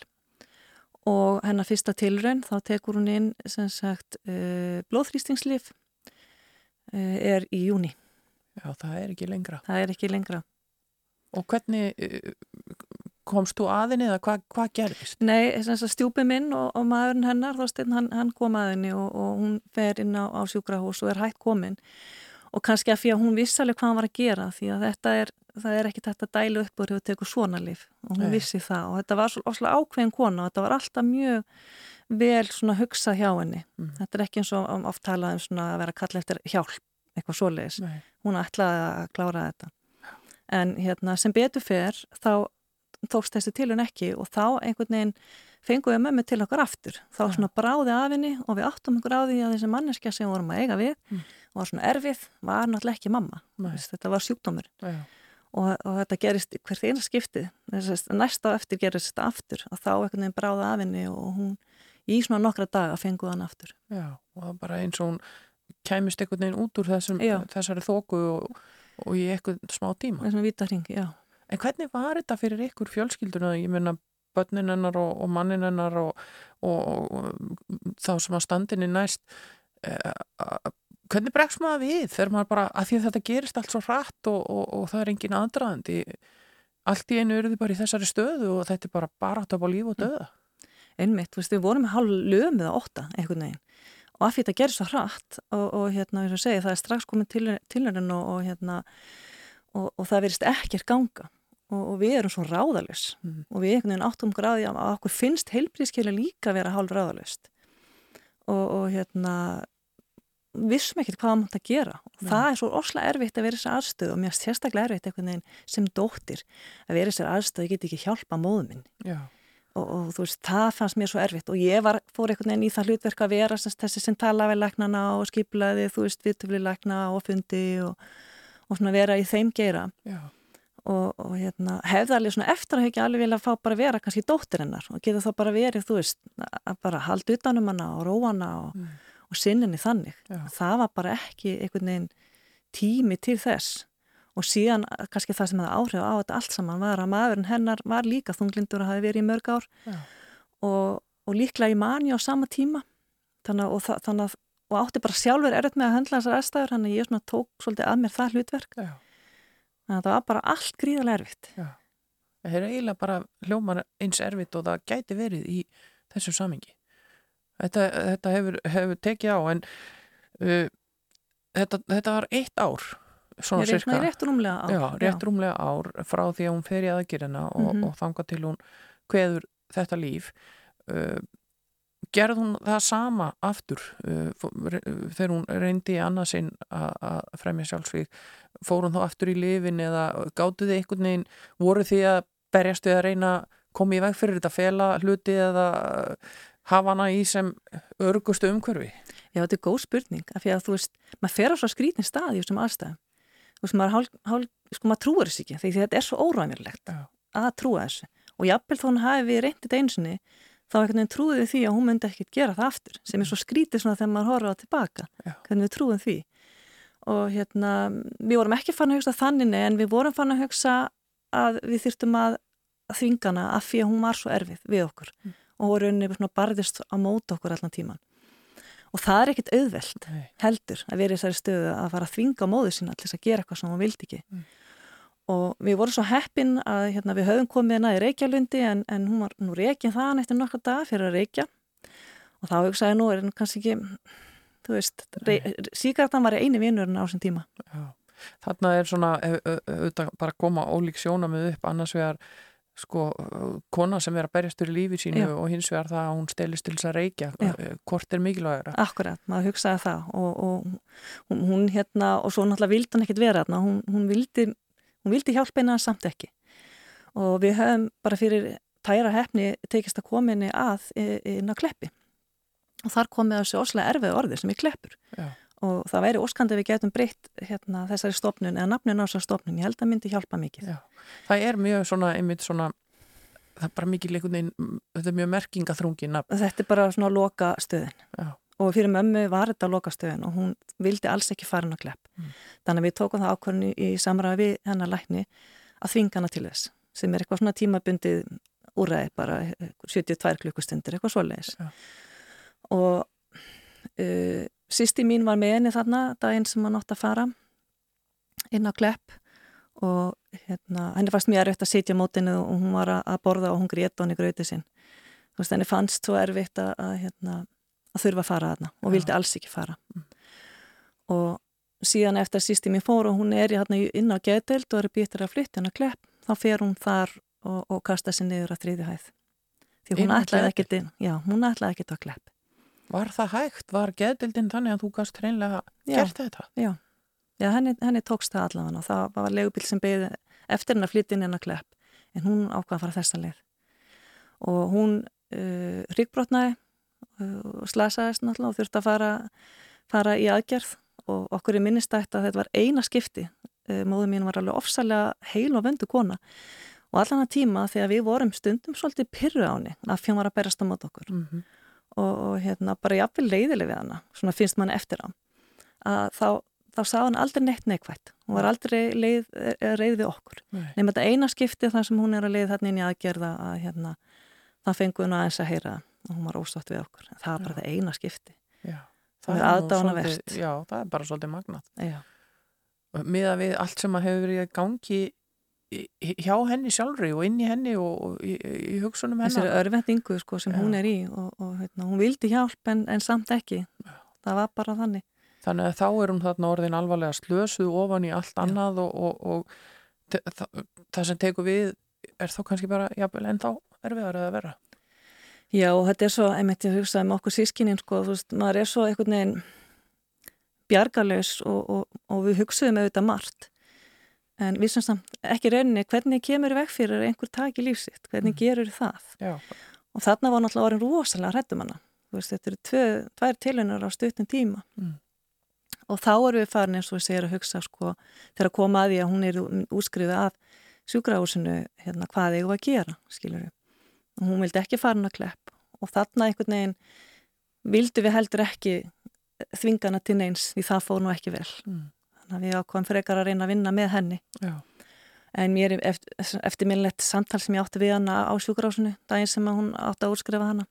og hennar fyrsta tilrönd þá tekur hún inn sem sagt uh, blóðþrýstingslif uh, er í júni. Já, það er ekki lengra. Það er ekki lengra. Og hvernig uh, komst þú aðinni eða hvað hva gerðist? Nei, stjúpi minn og, og maðurinn hennar, Þorstein, hann, hann kom aðinni og, og hún fer inn á, á sjúkrahús og er hægt komin. Og kannski að fyrir að hún vissi alveg hvað hann var að gera því að þetta er, það er ekki þetta dælu upp og hefur tekið svona líf og hún Nei. vissi það. Og þetta var svolítið ákveðin kona og þetta var alltaf mjög vel svona hugsað hjá henni. Mm. þetta er ekki eins og oft talað um svona að vera kall eftir hjálp, eitthvað svoleiðis. Hún ætlaði að klára þetta. En hérna sem betur fer þá tókst þessi tilun ekki og þá einhvern veginn fenguði mömmu til okkur aftur. Þá svona bráði af henni og við áttum okkur á því að þessi manneskja sem vorum að eiga við mm. og var svona erfið var náttúrulega ekki mamma. Vist, þetta var sjúkdómur. Ja. Og, og þetta gerist hvert eina skiptið. Næsta eftir gerist þetta aftur og þá einhvern veginn bráði af henni og hún í svona nokkra daga fenguði hann aftur. Já, og það bara eins og hún kæmist einhvern veginn út úr þessum, þessari þóku og, og í eitthvað smá tíma. Þessum vítarhing, já. En hvernig var þetta fyrir ykkur fjölskylduna? Ég meina börninennar og, og manninennar og, og, og þá sem að standinni næst. Eh, hvernig bregst maður við þegar maður bara, að því að þetta gerist allt svo hratt og það er engin aðdraðandi allt í einu eru þið bara í þessari stöðu og þetta er bara bara átt á líf og döða Einmitt, veist, við vorum með hálf lögum eða ótta einhvern veginn. Og að því þetta gerir svo hratt og, og hérna, eins og segi, það er strax komin tilhörun og, og hérna og, og það verist ekkert ganga og við erum svo ráðalus mm. og við einhvern veginn áttum gráði að okkur finnst heilbríðskeilu líka vera hálf ráðalust og hérna vissum ekkert hvað mátt að gera. Og það er svo osla erfitt að vera í þessu aðstöð og mér er sérstaklega erfitt einhvern veginn sem dóttir að vera í þessu aðstöð og ég get ekki hjálpa móðuminn og, og þú veist, það fannst mér svo erfitt. Og ég var, fór einhvern veginn í það hlutverk að vera þessi sem tala við læknana og skiplaði þú veist, viðtöfli lækna og fundi og, og svona vera í þeim geira og, og hérna, hefði alveg svona eftir að hekja alveg vilja að fá bara vera kannski dóttir hennar og geta þá bara verið, þú veist, að bara halda utanum hana og róa hana og mm og sinninni þannig. Já. Það var bara ekki einhvern veginn tími til þess og síðan kannski það sem hefði áhrif á þetta allt saman var að maðurinn hennar var líka þunglindur og hafi verið í mörg ár og, og líklega í mani á sama tíma þannig að, þannig að og átti bara sjálfur erfitt með að höndla þessar aðstæður þannig að ég svona tók svolítið að mér það hlutverk Já. Þannig að það var bara allt gríðarlega erfitt. Já. Það er eiginlega bara hljómar eins erfitt og það gæti verið í þessu samingi þetta, þetta hefur, hefur tekið á en uh, þetta, þetta var eitt ár svona cirka rétt rúmlega ár, já, rétt rúmlega ár frá því að hún fer í aðgerina og, mm -hmm. og þanga til hún hveður þetta líf. Uh, gerð hún það sama aftur uh, þegar hún reyndi annarsinn að fremja sjálfsvík fór hún þá aftur í lifin eða gáttu þið einhvern veginn voru því að berjast við að reyna komið í veg fyrir þetta fela hluti eða hafa hana í sem örgustu umhverfi? Já, þetta er góð spurning, af því að þú veist, maður fer á svo skrítin stað í þessum aðstæðum. Þú veist, maður, hál, hál, sko, maður trúur þessu ekki, því þetta er svo óræðanverlegt að trúa þessu. Og jafnvel þó hann hafi við reyndið einsinni, þá ekkert nefn trúið því að hún myndi ekkert gera það aftur, sem er svo skrítið svona þegar maður horfa tilbaka, Já. hvernig við trúum því. Og hérna, við vorum ekki fann að hugsa þannig, en við vorum fann að hugsa að við þyrtum að þvingana af því að hún var svo erfið við okkur. Mm og rauninni barðist á móta okkur allan tíman. Og það er ekkit auðveld Nei. heldur að vera í þessari stöðu að fara að þvinga móðu sína til þess að gera eitthvað sem hún vildi ekki. Mm. Og við vorum svo heppin að hérna, við höfum komið hérna í Reykjalundi en, en hún var nú reykjað það eftir nokkar dag fyrir að reykja og þá hugsaði nú er henn kannski ekki, þú veist, síkartan var eini vinnurinn á þessum tíma. Já. Þarna er svona, auðvitað bara koma ólík sjónamið upp annars vegar sko, kona sem er að berjast úr lífi sínu Já. og hins vegar það að hún stelist til þess að reykja, Já. Eh, hvort er mikilvægur Akkurat, maður hugsaði það og, og hún hérna og svo náttúrulega vildi hann ekkit vera þarna hún, hún, vildi, hún vildi hjálpa eina samt ekki. Og við höfum bara fyrir tæra hefni tekist að koma henni að inn á kleppi. Og þar komið þessu oslega erfið orði sem er kleppur. Já. Og það væri óskandi að við getum breytt hérna, þessari stofnun eða nafnin á þessari stofnun. Ég held að myndi hjálpa mikið. Já. Það er mjög svona, einmitt svona það er bara mikið leikundin þetta er mjög merkingaþrungin Þetta er bara svona loka stöðin Já. Og fyrir mömmu var þetta loka stöðin og hún vildi alls ekki fara hann að klepp mm. þannig að við tókum það ákvörðinu í samræði við hennar lækni að þvinga hana til þess sem er eitthvað svona tímabundið úræði bara 72 klukkustundir, eitthvað svoleiðis og uh, Sýsti mín var með henni þarna daginn sem hann átt að fara inn á klepp og hérna, henni fannst mjög erfitt að sitja mótinu og hún var að borða og hún grét og henni gröti sinn. Henni fannst svo erfitt að, að, hérna, að þurfa að fara þarna og vildi alls ekki fara. Mm. Og síðan eftir að sýsti mín fór og hún er inn á geteld og er býttir að flytja henni á klepp, þá fer hún þar og, og kasta sér niður að þriði hæð. Því hún ætlaði ekkert inn, já, hún ætlaði ekkert á klepp. Var það hægt? Var geðdildin þannig að þú gafst hreinlega gert þetta? Já, já henni, henni tókst það allavega og það var legubill sem beði eftir henn að flytja inn henn að klepp en hún ákvaða að fara þessa leið og hún uh, ríkbrotnaði uh, og slasaðist náttúrulega og þurfti að fara, fara í aðgerð. Og okkur er minnistætt að þetta var eina skipti uh, móðu mín var alveg ofsalega heil og vöndu kona. Og allan að tíma þegar við vorum stundum svolítið pyrru áni að fjón var að berast á mót okkur. Mm -hmm og, og hérna bara jafnvel leiðileg við hana svona finnst mann eftir á. Að þá, þá sá hann aldrei neitt neikvægt hún var aldrei leið, eh, reið við okkur. Nema þetta eina skipti þar sem hún er að leið þarna inn í aðgerða að hérna það fengur hún aðeins að heyra og hún var óstátt við okkur. Það var bara þetta eina skipti. Já, það, það er aðdána verst Já, það er bara svolítið magnat Miða við allt sem að hefur verið gangi hjá henni sjálfri og inn í henni og, í, í hugsunum hennar. Þessari örvendingu sko, sem Já. hún er í og, og heitna, hún vildi hjálp en, en samt ekki. Það var bara þannig. Þannig að þá er hún þarna orðin alvarlega slösuð ofan í allt annað og, og, og það, það sem tekur við er þá kannski bara, jábel, en þá er við að vera. Já, og þetta er svo, einmitt ég hugsaði með okkur sískininn, sko, þú veist, maður er svo einhvern veginn bjargalös og, og við hugsaðum auðvitað margt en við sem samt ekki reyninni hvernig kemur vekk fyrir einhver tak í lífsitt, hvernig mm. gerur það Já. og þarna var náttúrulega orðin rosalega hrættum hana, veist, þetta eru tvö, tvær tilunar á stutnum tíma mm. og þá erum við farin eins og við segir að hugsa sko, þegar að koma að því að hún er úskrifið af sjúkrahúsinu hérna, hvað eigum að gera, skilur við og hún vildi ekki farin að klepp. Og þarna einhvern veginn vildi við heldur ekki þvingana til neins því það fór nú ekki vel. Mm. Þannig að við ákvæmum frekar að reyna að vinna með henni. Já. en mér eftir, eftirminnlegt samtal sem ég átti við hana á sjúkrásinu daginn sem hún átti að úrskrifa hana.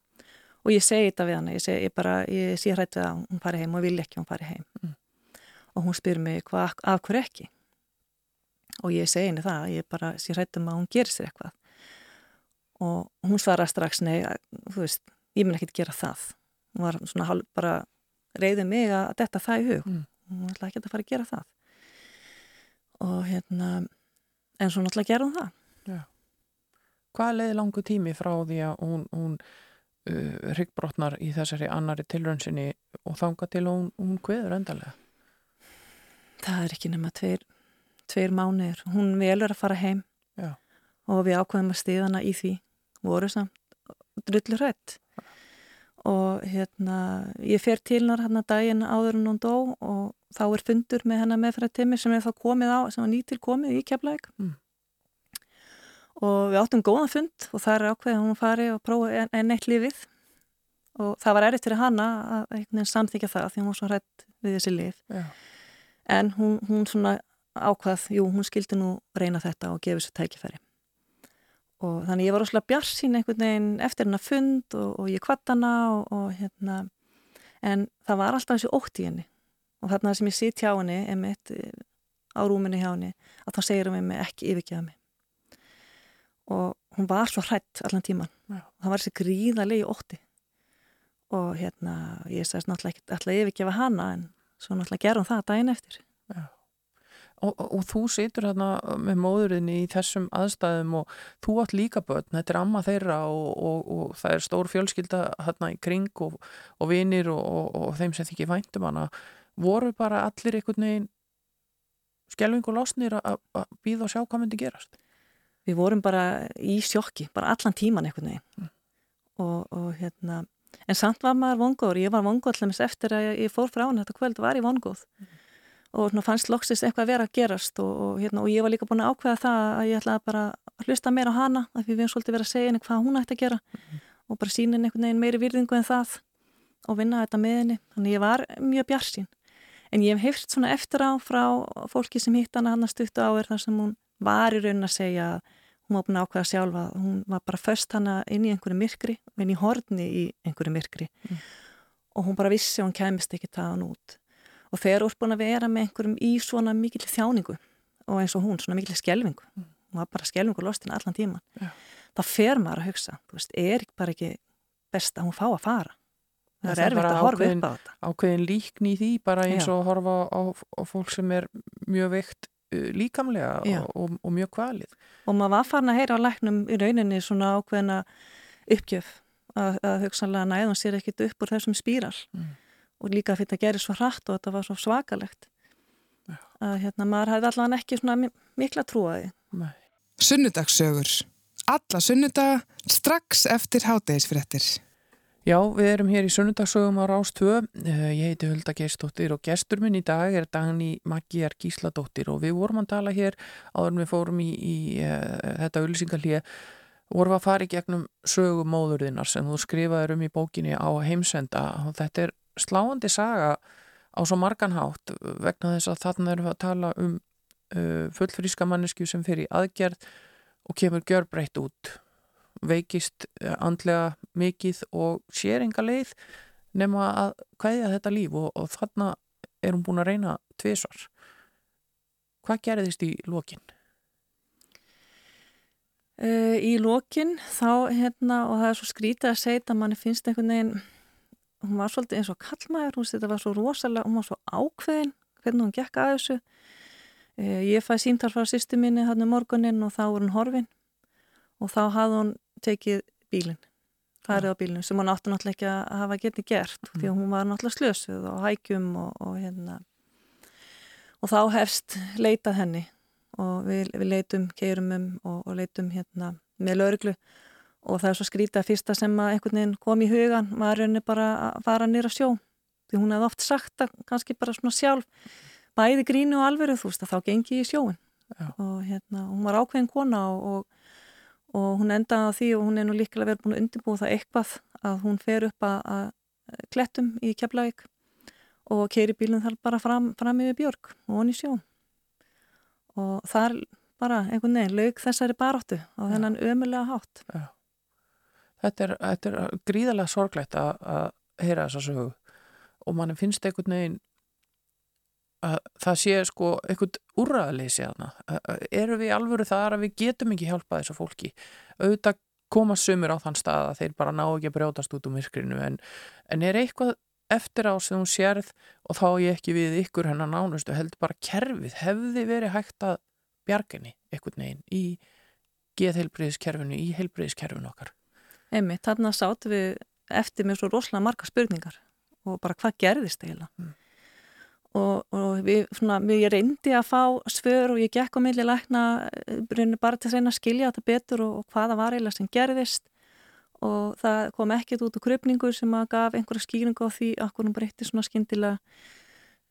Og ég segi þetta við hana ég, segi, ég bara, ég sé hrætt við að hún fari heim og vil ekki hún fari heim. Mm. og hún spyr mig hvað, af hverju ekki? Og ég segi henni það ég bara sé hrætt um að hún gerir sér eitthvað og hún svara strax nei, þú veist, ég mun ekki gera það. Hún var svona bara reyðið mig að detta það í hug. Mm. Hún ætlaði ekki að fara að gera það. Og hérna en svo náttúrulega gerði hún það. Já. Hvað leiði langu tími frá því að hún, hún uh, ryggbrotnar í þessari annari tilrönsinni og þanga til hún, hún kveður endalega? Það er ekki nema tveir, tveir mánuður hún velur að fara heim. Já. og við ákveðum að stiðana í því voru samt drullur hrætt og hérna ég fer til hennar hérna daginn áður en hún dó og þá er fundur með hennar meðfæratimi sem er þá komið á, sem var nýtil komið í keflæk mm. og við áttum góðan fund og það er ákveðið að hún fari og prófa enn en eitt lífið. Og það var erriðt fyrir hanna að samþykja það því hún var svo hrætt við þessi líf Já. en hún, hún svona ákvað, jú, hún skildi nú reyna þetta og gefa þessu tækifæri og þannig ég var ósláð bjarsín einhvern veginn eftir hennar fund og, og ég kvatt hana og, og hérna en það var alltaf þessi ótt í henni. Og þarna sem ég sitt hjá henni emitt, á rúminni hjá henni að þá segir hún mig ekki yfirgeða mig. Og hún var svo hrætt allan tíman Já. og það var þessi gríðalegi ótti. Og hérna ég sagðist náttúrulega ekki alltaf yfirgefa hana en svo náttúrulega gerum það daginn eftir. Já Og, og, og þú situr hérna með móðurinni í þessum aðstæðum og þú átt líka börn, þetta er amma þeirra og, og það er stór fjölskylda hérna í kring og vinir og þeim sem þykir væntum hana. Voru bara allir einhvern veginn skjelving og losnir að býða og sjá hvað myndi gerast? Við vorum bara í sjokki, bara allan tíman einhvern veginn. Mm. og hérna en samt var maður vongóður, ég var vongóð allmis eftir að ég fór frá hann þetta kvöld var ég vongóð. Mm og fannst loksist eitthvað að vera að gerast og, og, hérna, og ég var líka búin að ákveða það að ég ætlaði bara að hlusta meira á hana af því við hefum svolítið verið að segja henni hvað hún ætti að gera mm -hmm. og bara sína henni einhvern veginn meiri virðingu en það og vinna þetta með henni þannig ég var mjög bjarsín en ég hef heilt svona eftir á frá fólki sem hitt hana hann að stuttu á er þar sem hún var í raunin að segja að hún var búin að ákveða sjálfa hún var bara först hana inn í einhverju myrkri inn í horni í einhverju myrkri mm. og hún bara vissi að hún kemist ekki það hann út og þegar þú ert búin að vera með einhverjum í svona mikil þjáningu og eins og hún, svona mikil skjelvingu mm. hún var bara skjelvingu lostin allan tíman ja. þá fer maður að hugsa þú veist, er bara ekki best að hún fá að fara? Það, það er erfitt að horfa upp á þetta. ákveðin líkn í því, bara eins og horfa á, á fólk sem er mjög veikt uh, líkamlega og, og, og mjög kvalið. Og maður var farin að heyra á læknum í rauninni svona ákveðina uppgjöf að, að hugsanlega næðum sér ekkit upp úr þessum spíral. Mm og líka fyrir að gera svo hratt og þetta var svo svakalegt. Já. að hérna maður hefði allavega ekki svona mikla trúaði Sunnudagssögur Alla sunnudaga strax eftir hátægisfrettir Já, við erum hér í sunnudagssögum á Rástvö eh, ég heiti Hulda Geistóttir og gestur minn í dag er Dagni Maggiar Gísladóttir. Og við vorum að tala hér áður við fórum í, í uh, þetta auðlýsingarlið vorum að fara í gegnum sögumóðurðinar sem þú skrifaður um í bókinni á heimsenda. Og þetta er sláandi saga á svo marganhátt vegna þess að þarna erum við að tala um uh, fullfríska mannesku sem fyrir aðgerð og kemur gjörbreytt út veikist uh, andlega mikið og sér enga leið nema að hvaðja þetta líf og, og þarna er hún búin að reyna tviðsvar hvað gerðist í lokin? Uh, í lokin þá hérna og það er svo skrítið að segja að manni finnst einhvern veginn hún var svolítið eins og kallmæður, hún þetta var svo rosalega, hún var svo ákveðin hvernig hún gekk að þessu. E, ég fæði símtar frá sýstu minni hann um morgunin og þá var hún horfin og þá hafði hún tekið bílinn farið á bílinn sem hún átti náttúrulega ekki að hafa getið gert mm. því að hún var náttúrulega slösuð og hækjum og, og hérna. Og þá hefst leitað henni og við, við leitum keirum um og, og leitum hérna með lauruglu og það er svo skrítið að fyrsta sem að einhvern veginn kom í hugan var rauninni bara að fara nýra sjó. Því hún hefði oft sagt að kannski bara svona sjálf bæði grínu og alveru þú veist að þá gengi í sjóin Já. og hérna hún var ákveðin kona og, og, og hún endaði á því og hún er nú líkilega verið búin að undirbúa það eitthvað að hún fer upp að, að klettum í Keflavík og keiri bílun þar bara fram, fram yfir Björg og hún í sjó. Og þar bara einhvern veginn laug þessari baróttu á þennan ömulega hátt. Já þetta er, þetta er gríðarlega sorglegt að, að heyra þessa sögu. Og mann finnst einhvern veginn að það sé sko einhvern úrraðleysi aðna eru við alvöru þar að við getum ekki hjálpað þessu fólki? Auðvitað koma sumur á þann stað að þeir bara ná ekki að brjótast út um virkrinu en, en er eitthvað eftir á sem hún sérð og þá ég ekki við ykkur hennar nánustu heldur bara kerfið. Hefði verið hægt að bjarginni einhvern veginn í geðheilbriðiskerfinu, í heilbriðiskerfinu okkar Einmitt, þarna sátt við eftir mér svo rosalega marga spurningar og bara hvað gerðist eiginlega. Mm. Og, og við, svona, við reyndi að fá svör og ég gekk á milli lækna eh, bara til að reyna að skilja þetta betur og, og hvaða var eiginlega sem gerðist og það kom ekkert út úr krupningu sem að gaf einhverja skýringu á því að hún breytti svona skindilega.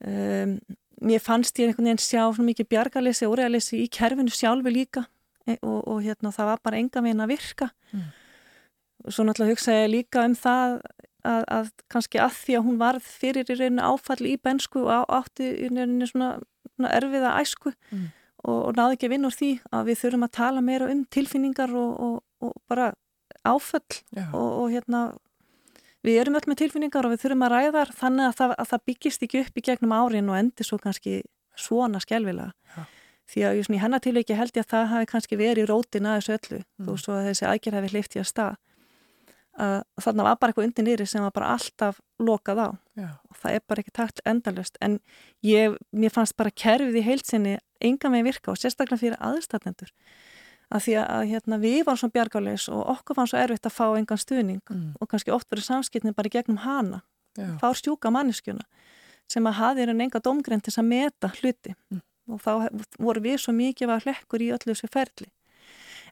Um, mér fannst ég einhvern veginn sjá svona mikið bjargalessi og óregalessi í kerfinu sjálfi líka e, og, og hérna, það var bara enga veginn að virka. Mm og svo náttúrulega hugsa ég líka um það að, að kannski að því að hún varð fyrir í rauninu áfall í bensku og átti í rauninu svona, svona erfiða æsku mm. og, og náði ekki að vinna úr því að við þurfum að tala meira um tilfinningar og, og, og bara áfall og hérna við erum öll með tilfinningar og við þurfum að ræða þannig að það, að það byggist ekki upp í gegnum árin og endur svo kannski svona skjálfilega Já. því að í hennar tilviki held ég að það hafi kannski verið í rótin að þessu öllu mm. þó svo að þessi aðgerð hefði hlifti að stað að þarna var bara eitthvað undir nýri sem var bara alltaf lokað á. Já. og það er bara ekki takt endalust en ég, mér fannst bara kerfið í heilsinni enga með virka og sérstaklega fyrir aðstættendur að því að hérna, við varum svona bjargáleis og okkur fann svo erfitt að fá engan stuðning. Mm. og kannski oft verið samskipni bara gegnum hana. Fá stjúka manneskjuna sem að hafi en enga domgrein til að meta hluti. Mm. og þá voru við svo mikið að hlekkur í öllu þessu ferli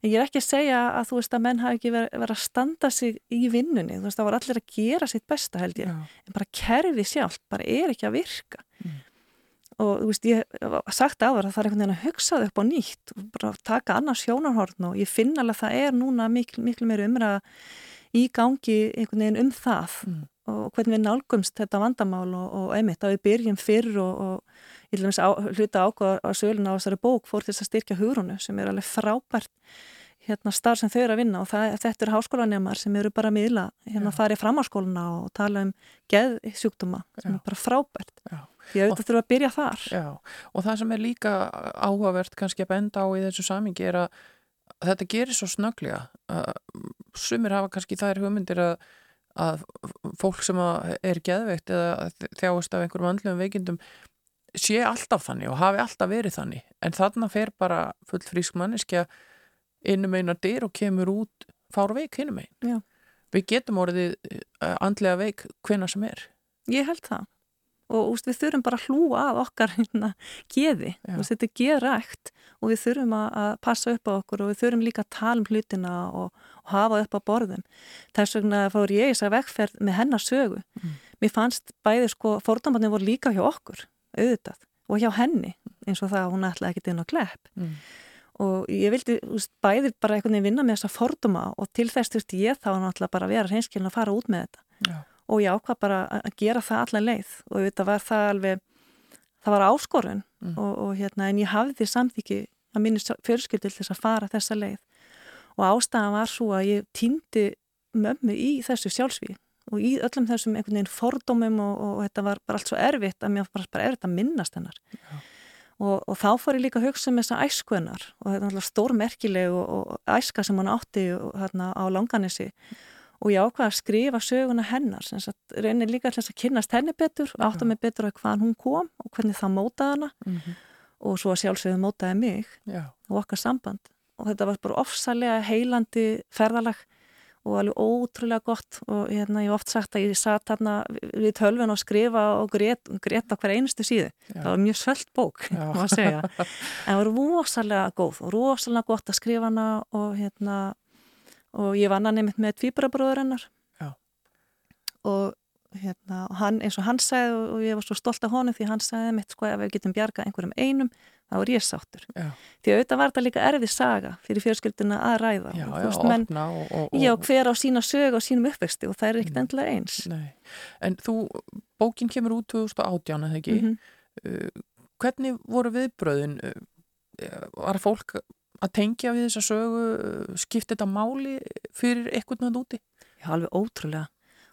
en ég er ekki að segja að þú veist að menn hafi ekki verið veri að standa sig í vinnunni, þú veist það var allir að gera sitt besta held ég, Já. en bara kerfi sjálf bara er ekki að virka mm. og þú veist ég sagt á það að það er einhvern veginn að hugsa þau upp á nýtt og bara taka annars sjónarhorn og ég finna alveg að það er núna miklu, miklu meiri umræða í gangi einhvern veginn um það mm. og hvernig við nálgumst þetta vandamál og, og einmitt að við byrjum fyrr og, og ég vil á, hluta ákvæða á söluna á þessari bók fór til þess að styrkja hugrónu sem er alveg frábært hérna starf sem þau eru að vinna og það, þetta eru háskólanemar sem eru bara að miðla hérna að fara í framháskóluna og tala um geðsjúkduma sem Já. er bara frábært Já. því að þetta þurfa að byrja þar Já. og það sem er líka áhugavert kannski að benda á í þessu samingi er að þetta gerir svo snöglega sumir hafa kannski þær hugmyndir að, að fólk sem er geðveikt eða þjáist af einhverjum andlum veikindum sé alltaf þannig og hafi alltaf verið þannig. En þarna fer bara full frísk manneskja innum einar dyr og kemur út fár veik innum einn við getum orðið uh, andlega veik hvena sem er. Ég held það. Og úst, við þurfum bara að hlúa að okkar hérna geði, úst, þetta er geðrækt og við þurfum að passa upp á okkur og við þurfum líka að tala um hlutina og, og hafa upp á borðum. Þess vegna fór ég þess að vegferð með hennar sögu. Mm. mér fannst bæði sko, fordómbarnir voru líka hjá okkur auðvitað og hjá henni eins og það að hún ætlaði ekkert inn á klepp mm. og ég vildi úst, bæði bara einhvern veginn vinna með þessa forduma og til þess þurfti ég þá náttúrulega bara að vera hreinskilin að fara út með þetta Já. og ég ákvað bara að gera það allar leið og þetta var það alveg það var áskorun mm. og, og hérna en ég hafði því samþyggi að minni fjölskyldil þess að fara þessa leið og ástæðan var svo að ég týndi mömmu í þessu sjálfsvíð og í öllum þessum einhvern veginn fordómum og, og, og þetta var bara allt svo erfitt að mér var bara erfitt að minnast hennar. Og, og þá fór ég líka að hugsa um þessa æskunar og þetta er alltaf stórmerkileg og æska sem hann átti hérna á langanissi og ég ákvaði að skrifa söguna hennar sem reynir líka alltaf að kynast henni betur og átta mig betur á hvaðan hún kom og hvernig það mótaði hana mm -hmm. og svo að sjálfsögðu mótaði mig Já, og okkar samband. Og þetta var bara ofsalega heilandi ferðalag og alveg ótrúlega gott. Og hérna, ég hef oft sagt að ég satt hérna við tölvun og skrifa og grét, grét á hver einustu síðu. Já. það var mjög svöld bók má segja. *laughs* en það var rosalega góð og rosalega gott að skrifa hana og hérna og ég vann hann einmitt með tvíbrabróður hennar. Og hérna, hann, eins og hann sagði og, ég var svo stolt af honum því hann sagði mitt sko ef við getum bjargað einhverjum einum þá er ég sáttur já, því auðvitað var þetta líka erfið saga fyrir fjölskylduna að ræða já, og, já, menn, og, og, já, hver á sína sög og sínum uppvexti og það er ekkert Mm. endilega eins Nei. En þú, bókin kemur út 2018, eða ekki? Mhm. uh, hvernig voru viðbröðin? Uh, var fólk að tengja við þessa sögu? Uh, skipti þetta máli fyrir eitthvað nátt úti? Já, alveg ótrúlega.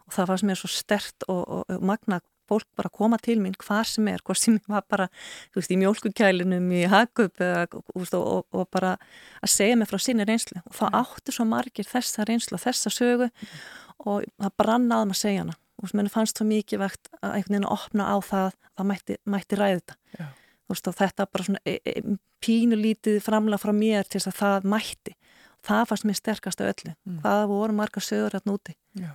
Og það var sem er svo stert og, og, og magna fólk bara að koma til mín hvað sem er, hvað sem var bara, þú veist, í mjólkukælinum, í veist, og, og, og bara að segja mig frá sinni reynslu. Og það áttu svo margir þessa reynslu og þessa sögu og það brannaði maður að segja hana. Og mér fannst svo mikið vegt að einhvern veginn að opna á það, það mætti, mætti ræði þetta. Já. Þú veist, og þetta bara svona e, e, pínulítið framlega frá mér til þess að það mætti. Það fannst mér sterkast af öllu. Mm. Það voru margar sögur hérna úti Já.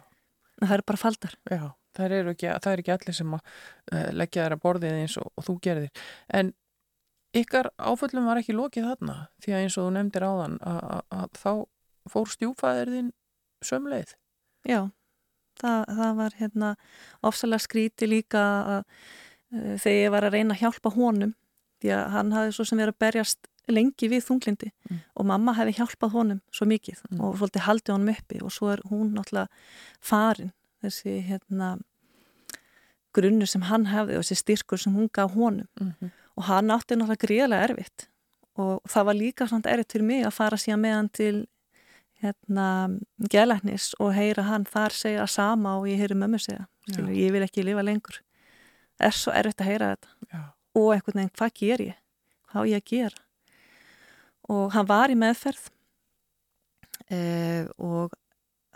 það eru bara faldar. Já, það er ekki, það er ekki allir sem að uh, leggja þær að borðið eins og, og þú gerðir. En ykkar áföllum var ekki lokið þarna því að eins og þú nefndir áðan að, þá fór stjúfaðir þinn sömleið. Já, það, það var hérna ofsalega skríti líka að, uh, þegar ég var að reyna að hjálpa honum því að hann hafði svo sem verið að berjast lengi við þunglindi Mm. og mamma hefði hjálpað honum svo mikið Mm. og svolítið haldið honum uppi og svo er hún náttúrulega farin þessi hérna grunnur sem hann hefði og þessi styrkur sem hún gaf honum. Mm -hmm. og hann átti náttúrulega gríðlega erfitt. Og það var líka svona erfitt fyrir mig að fara síðan með hann til hérna gælæknis og heyra hann þar segja sama og ég heyri mömmu segja. Skilur, ég vil ekki lifa lengur. Er svo erfitt að heyra þetta. Já, og einhvern veginn hvað ger ég? Hvað á ég að gera? Og hann var í meðferð eh, og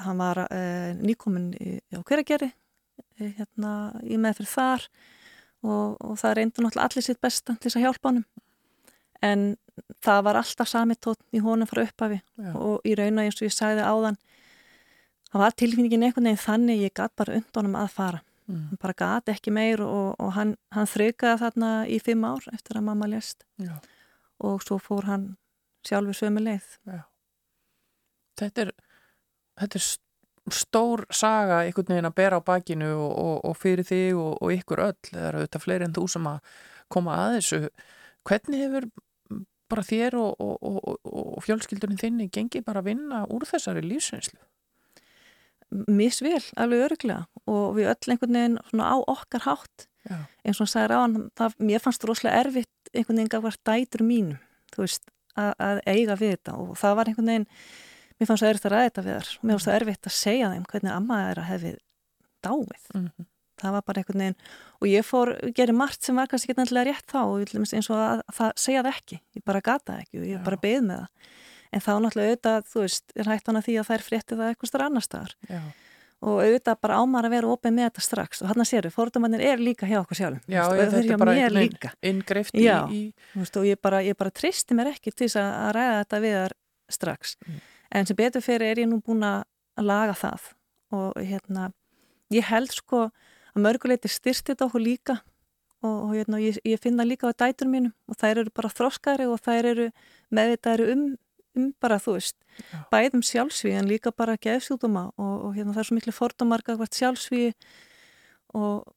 hann var eh, nýkomin í, á hveragerði eh, hérna í meðferð þar og, og það reyndu náttúrulega allir sitt besta til þess að hjálpa honum. En það var alltaf sami tótt í honum frá upphafi já, og í rauna eins og ég sagði áðan það var tilfinningin einhvern veginn þannig ég gatt bara und honum að fara. Mm, hann bara gatt ekki meir og, og hann, hann þraukaði þarna í fimm ár eftir að mamma lést. Já. og svo fór hann sjálfur sömu leið. Þetta er, þetta er st- stór saga einhvern veginn að bera á bakinu og, og, og fyrir þig og, og ykkur öll. Það eru auðvitað fleiri en þú sem að koma að þessu. Hvernig hefur bara þér og, og, og, og fjölskyldunum þinni gengið bara að vinna úr þessari lífsreynslu? Misvel, alveg öruglega og við öll einhvern veginn svona á okkar hátt. Já, eins og hann sagði hann, það, mér fannst það rosalega erfitt einhvern veginn gafar dætur mínum þú veist, að, að eiga við þetta. Og það var einhvern veginn mér fannst það erfitt að ræða þetta við þar mér fannst það erfitt að segja þeim hvernig amma er að hefði dáið. Mm það var bara einhvern veginn og ég fór, gerði margt sem var kannski ekki nefnilega rétt þá eins og að, að það segja það ekki. Ég bara gata ekki og ég Já. bara beð með það. En þá náttúrulega auðvitað, þú veist, er hægt hana því að þær frétti það eitthvað starf annar staðar. Já, og auðvitað bara ámar að vera opið með þetta strax. Og hann að séru, fórtumannir er líka hjá okkur sjálfum. Já og þetta er bara inngreift í, og ég bara, ég bara tristi mér ekki til þess að, að ræða þetta við þar strax. Mm. En sem betur fyrir er ég nú búin að laga það. Og hérna ég held sko að mörguleiti styrst þetta okkur líka. Og, og hérna, ég, ég finna líka á dætur mínum og þær eru bara þroskari og þær eru meðvitaðri um, um bara þú veist, Já. bæðum sjálfsvíð en líka bara geðsjúduma og, og hérna það er svo miklu fordómarka hvert sjálfsvíð og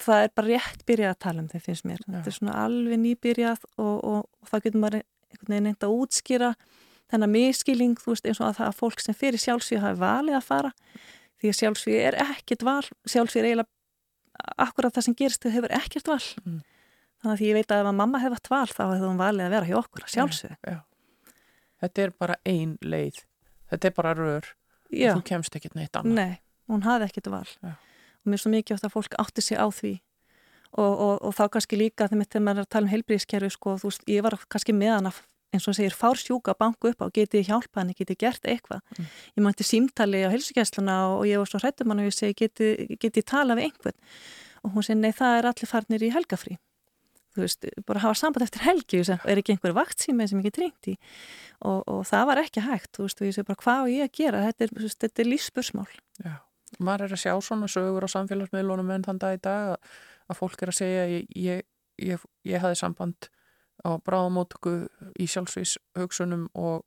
það er bara rétt byrjað að tala um þeim finnst mér, þetta er svona alveg nýbyrjað og, og, og það getur maður einhvern veginn neitt að útskýra þennan miskilling, þú veist, eins og að það að fólk sem fyrir sjálfsvíð hafi valið að fara. Því að sjálfsvíð er ekkert val sjálfsvíð er eiginlega akkurat það sem gerist þau hefur ekkert val. Mm. þannig að því ég veit að ef að mamma hefði haft val þá hefði hún valið að vera hjá okkur, sjálfsvíð já. Þetta er bara ein leið. Þetta er bara rör. Já, og þú kemst ekkert neitt annað. Nei, hún hafði ekkert val. Já. og mér er svo mikið átt að fólk átti sig á því. Og, og, og þá kannski líka þegar maður er að tala um heilbríðiskerfi sko, ég var kannski með hana eins og segir fársjúka banku upp á, getið hjálpa hann, getið gert eitthvað. Mm. Ég mætti símtali á helsugjæsluna og ég var svo hrættum hann og ég segi getið geti tala við einhvern og hún segi nei það er allir farnir í helgafrí. Þú veist, bara hafa samband eftir helgi og er ekki einhver vaktsými sem ekki treyndi og, og það var ekki hægt, þú veist, og ég segi bara hvað á ég að gera, þetta er, þetta er lífspursmál. Já, maður er að sjá svona sögur á samfélagsmiðlunum en þann dag í dag að, að fólk er að segja ég, ég, ég, ég hafi samband á bráðamótöku í sjálfsvís hugsunum og,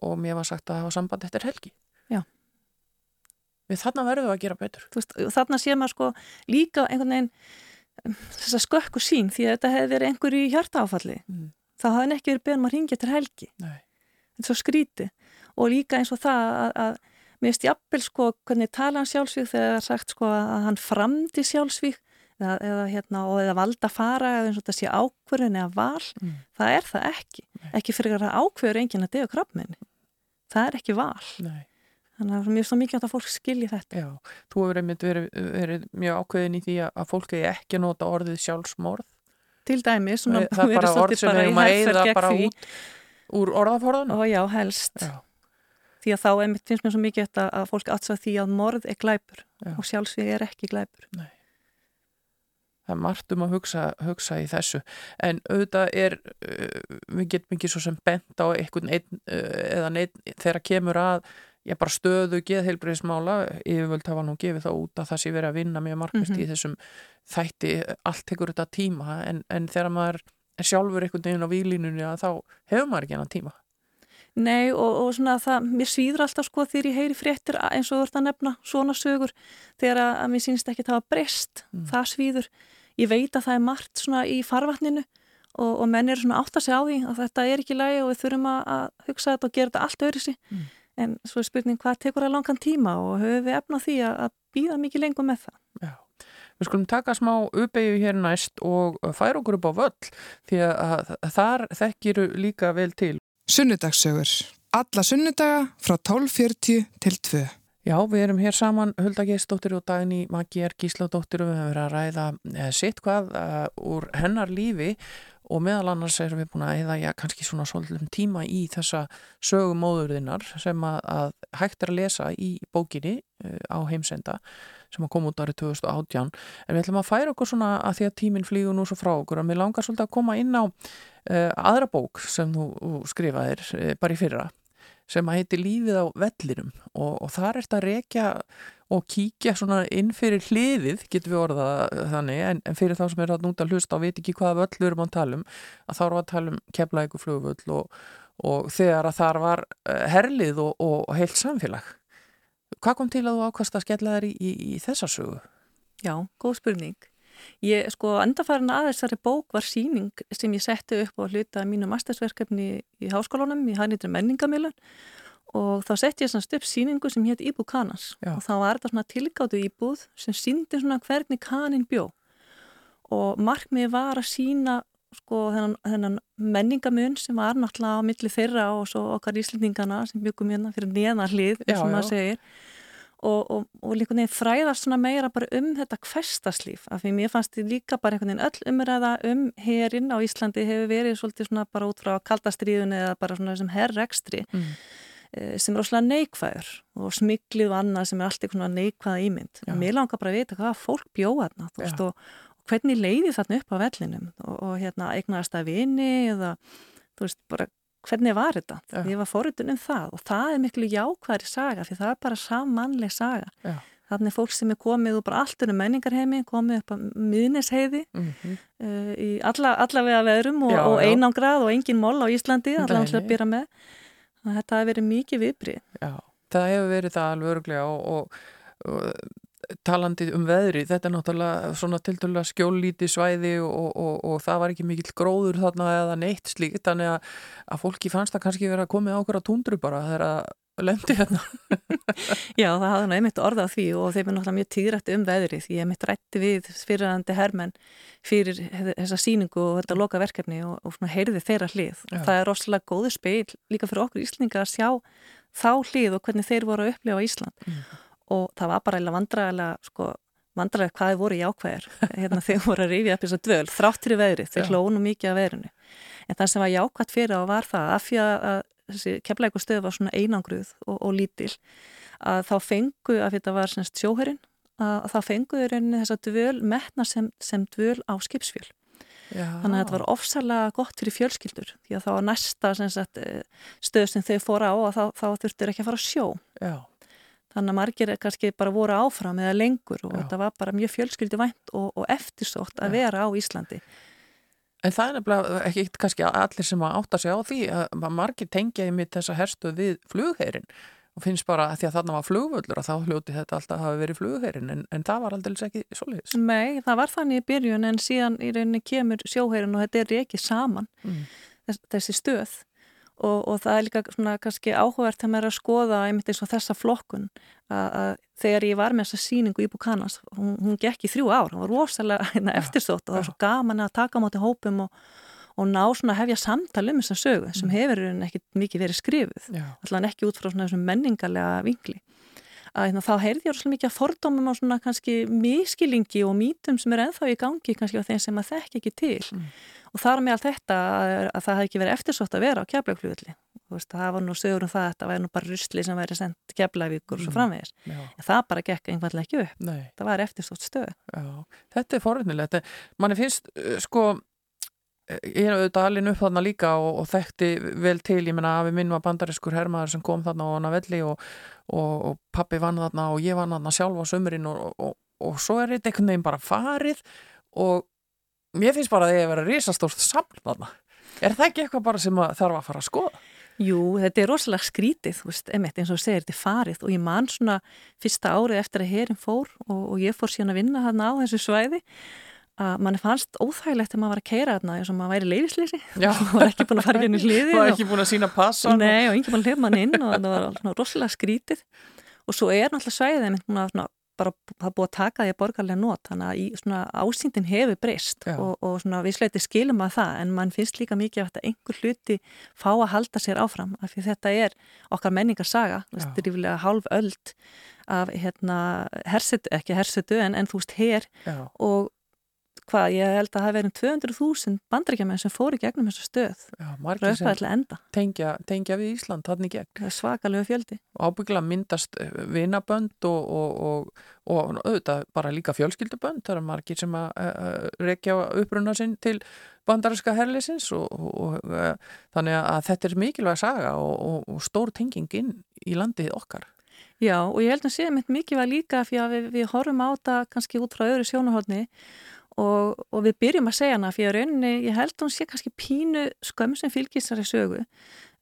og mér var sagt að hafa samband eftir helgi. Já. Við þarna verðum við að gera betur. Veist, þarna sé maður sko líka einhvern veginn um, þess að skökku sín því að þetta hefði verið einhver í hjartáfalli. Mm. Það hafði ekki verið beðum að ringja til helgi. Nei. Þetta er svo skríti og líka eins og það að, að mér veist jafnvel sko hvernig tala hann sjálfsvík þegar það er sagt sko að hann framdi sjálfsvík eða, eða, hérna, eða valda fara eða eins og þetta sé ákverðin eða val. Mm. Það er það ekki. Nei. Ekki fyrir að ákverður enginn að dega krabbmenni. Það er ekki val. Nei. Þannig að mér er svo mikið að fólk skilji þetta. Já, þú hefur einmitt verið, verið mjög ákveðin í því að fólk er ekki að nota orðið sjálfsmorð. Til dæmi, svona, það er bara orð sem hefur maður eigða bara því. út úr orðaforðan. Og já, helst. Já. Því að þá einmitt finnst mér svo mikið að fólk aðsvað því að morð er glæpur Já. og sjálfsvíð er ekki glæpur. Nei. Það er margt um að hugsa, hugsa í þessu. En auðvitað er, uh, við getum ekki svo sem bent á einhvern einn uh, eða neitt þegar kemur að ég bara stöðu geðheilbriðismála yfirvöld hafa nú gefið það út að það sé verið að vinna mjög markvist Mhm. í þessum þætti, allt tekur þetta tíma en, en þegar maður er sjálfur einhvern veginn á výlínunni að þá hefur maður ekki hennan tíma. Nei og, og svona það, mér svíður alltaf sko þegar ég heyri fréttir eins og þú ert að nefna svona sögur þegar að, að mér sínst ekki það að breyst, Mm. það svíður. Ég veit að það er margt svona í farvatninu og, og menn eru svona átt að segja á því að þetta er ekki lægi og við þurfum að, að hugsa þetta og gera þetta allt öðru sig. Mm. En svo er spurning hvað tekur það langan tíma og höfum við efna því að, að býða mikið lengur með það. Já. Við skulum taka smá uppeyju hér næst og færa okkur upp á völl því að þar þekkiru líka vel til. Sunnudagssögur. Alla sunnudaga frá 12.40 til 2. Já, við erum hér saman Hulda Geistóttir og Dagný Magyar Gísladóttir og við hefum verið að ræða eh, sitt hvað uh, úr hennar lífi og meðal annars erum við búin að eða já, kannski svona svolítum tíma í þessa sögumóðurðinnar sem að, að hægt er að lesa í bókinni uh, á heimsenda sem að koma út árið 2018 en við ætlum að færa okkur svona að því að tíminn flýgur nú svo frá okkur að mér langar svolítið að koma inn á uh, aðra bók sem þú, skrifaðir bara í fyrra sem að heiti Lífið á vellinum og, og þar er þetta að rekja og kíkja svona inn fyrir hliðið, getur við orðað þannig, en, en fyrir þá sem er að núta að hlusta og veit ekki hvaða völl við erum að þá við að tala um keflæku flugvöll og, og þegar að þar var eh, herlið og, og heilt samfélag. Hvað kom til að þú ákast að skella þær í, í, í þessa sögu? Já, góð spurning. Ég, sko, endafærin að þessari bók var síning sem ég setti upp á hluta mínu mastersverkefni í háskólanum í hænitri menningamilun og þá setti ég svona upp síningu sem hétt Íbúð Kanans. Já. og þá var þetta svona tilgáttu íbúð sem síndi svona hvernig kanin bjó. Og markmiði var að sína sko þennan, þennan menningamun sem var náttúrulega á milli þeirra og svo okkar íslendingana sem byggum hérna fyrir neðanhlið, Já, sem maður segir og, og, og líka nefn fræðast svona meira bara um þetta hverstaslíf af því mér fannst því líka bara einhvern veginn öll umræða um herin á Íslandi hefur verið svolítið svona bara út frá kaldastriðun eða bara svona þessum herrekstri Mm. eh, sem er óslega neikvæður og smiklið og annað sem er allt eitthvað svona neikvæða ímynd. Já. Mér langar bara að vita hvað fólk bjóða þarna þú veist og, og hvernig leiði þarna upp á vellinum og, og hérna eignast að vini eða þú veist bara hvernig var þetta? Já. Ég var forutun um það og það er miklu jákvæðri saga því það er bara sammannleg saga. Já. Þannig fólk sem er komið úr bara allt um menningarheimi, komið upp á miðnisheiði Mm -hmm. uh, í alla, allavega veðrum og, og einangrað og engin mól á Íslandi, allavega að byrja með. Þetta hefur verið mikið viðbrið. Já, það hefur verið það alveg öruglega og, og, og talandi um veðri, þetta er náttúrulega svona tiltölulega skjóllíti svæði og, og, og það var ekki mikill gróður þarna eða neitt slíkt, þannig að, að fólki fannst það kannski verið að komið á okkur að tundru bara þegar að lendi hérna. *laughs* Já, það hafði nú einmitt orða á því og þeim er náttúrulega mjög tíðrætti um veðrið. Ég einmitt rætti við fyrirhandi hermenn fyrir þessa síningu og þetta loka verkefni og, og svona heyrði þeirra hlið. Já. Það er rosalega góðu speil líka fyrir okkur Íslinga að sjá þá hlið og hvernig þeir voru að upplifa Ísland. Mm. Og það var bara eiginlega vandræðilega, sko, vandræðilega hvað þeir voru jákvæðir hérna *laughs* þeir voru að rifja upp þess að dvöl þrátt fyrir veðrið, þeir hlónu mikið af veðrinu. en það sem var jákvæmt fyrir á var það af því að þessi kemleikustöð var svona einangruð og, og lítil að þá fengu, að þetta var sjóherinn, að þá fenguður þess að dvöl metna sem, sem dvöl á skipsfjöl. Já. Þannig að þetta var ofsalega gott fyrir fjölskyldur því að þá að næsta sagt, eh, stöð sem þau fóra á að þá, þá þurftur ekki að fara að sjó. Já. Þannig að margir kannski bara voru áfram eða lengur og Já. þetta var bara mjög fjölskyldi vænt og, og eftirsótt að vera á Íslandi. En það er nefnilega ekki kannski allir sem átta sig á því að margir tengjaði mitt þessa herstu við flugherin og finnst bara að því að þarna var flugvöldur að þá hljóti þetta alltaf hafi verið flugherin en, en það var aldrei ekki svolítið. Nei, það var þannig í byrjun en síðan í rauninni kemur sjóherin og þetta er ekki saman mm. þess, þessi stöð og, og það er líka svona kannski áhugavert að mér að skoða einmitt eins og þessa flokkun að þegar ég var með þessa síningu í Bukanas, hún, hún gekk í þrjú ár, hún var rosalega *laughs* hérna, eftirstótt og það var svo gaman að taka á móti hópum og, og ná svona að hefja samtal um þessa sögu sem mm. hefur ekki mikið verið skrifuð, allan ekki út frá svona þessum menningarlega vingli. Að, hérna, þá heyrði ég rosalega mikið að fordómum á svona kannski miskilingi og mítum sem er enþá í gangi kannski á þeim sem að þekk ekki til mm. Og þar með allt þetta að, að það hefði ekki verið eftirsótt að vera á Veist, það var nú sögur um það að þetta væri nú bara rusli sem væri sendt keflavíkur og svo mm, framvegis. Mm, en það bara gekk einfallega ekki upp. Nei. það var eftirstótt stöð. Já. Þetta er forunilegt manni finnst uh, sko eh, ég er auðvitað alveg upp þarna líka og, og þekkti vel til, ég menna að við minn var bandariskur hermaður sem kom þarna á hana velli og, og, og pappi vann þarna og ég vann þarna sjálf á sömurinn og svo er þetta einhvern veginn bara farið og mér finnst bara að það er að vera risastórt saml þarna. Er það ekki eitthvað bara sem þarf að fara að skoða? Jú, þetta er rosalega skrítið, þú veist, emitt, eins og þú segir, þetta er farið og ég man svona fyrsta árið eftir að herin fór og, og ég fór síðan að vinna hann á þessu svæði að mann fannst óþægilegt að maður var að keira þarna eins og maður væri leiðisleysi og *laughs* var ekki búin að fara genið hliði og ekki búin að sína passa Nei, og ekki búin að hljóma hann inn og það var rosalega skrítið. Og svo er náttúrulega svæðið bara það búið að taka því að borgarlega nót þannig að í, svona, ásýndin hefur breyst og, og svona, við sleiti skilum að það en mann finnst líka mikið að einhver hluti fá að halda sér áfram af því þetta er okkar menningarsaga þetta er yfirlega hálf öld af hérna, hersetu, ekki hersetu en, en þú veist her Já. og hvað, ég held að það hefði verið 200.000 bandrækjamenn sem fóru gegnum þessu stöð. Rauðfæðilega enda. tengja, tengja við Ísland, þannig gegn. Svakalögu fjöldi. Ábyggla myndast eh, vinabönd og, og, og, og auðvitað bara líka fjölskyldubönd. Það er margir sem að uh, rekja uppruna sinn til bandarinska herlisins og uh, þannig að þetta er mikilvæg saga og stór tenging inn í landið okkar. Já, og ég held að sé mitt mikilvæg líka fyrir að við, við horfum á þetta kannski út frá öðru sjónuhóðni og, og við byrjum að segja hana fyrir rauninni, ég held að hún sé kannski pínu skömm sem fylgisari sögu.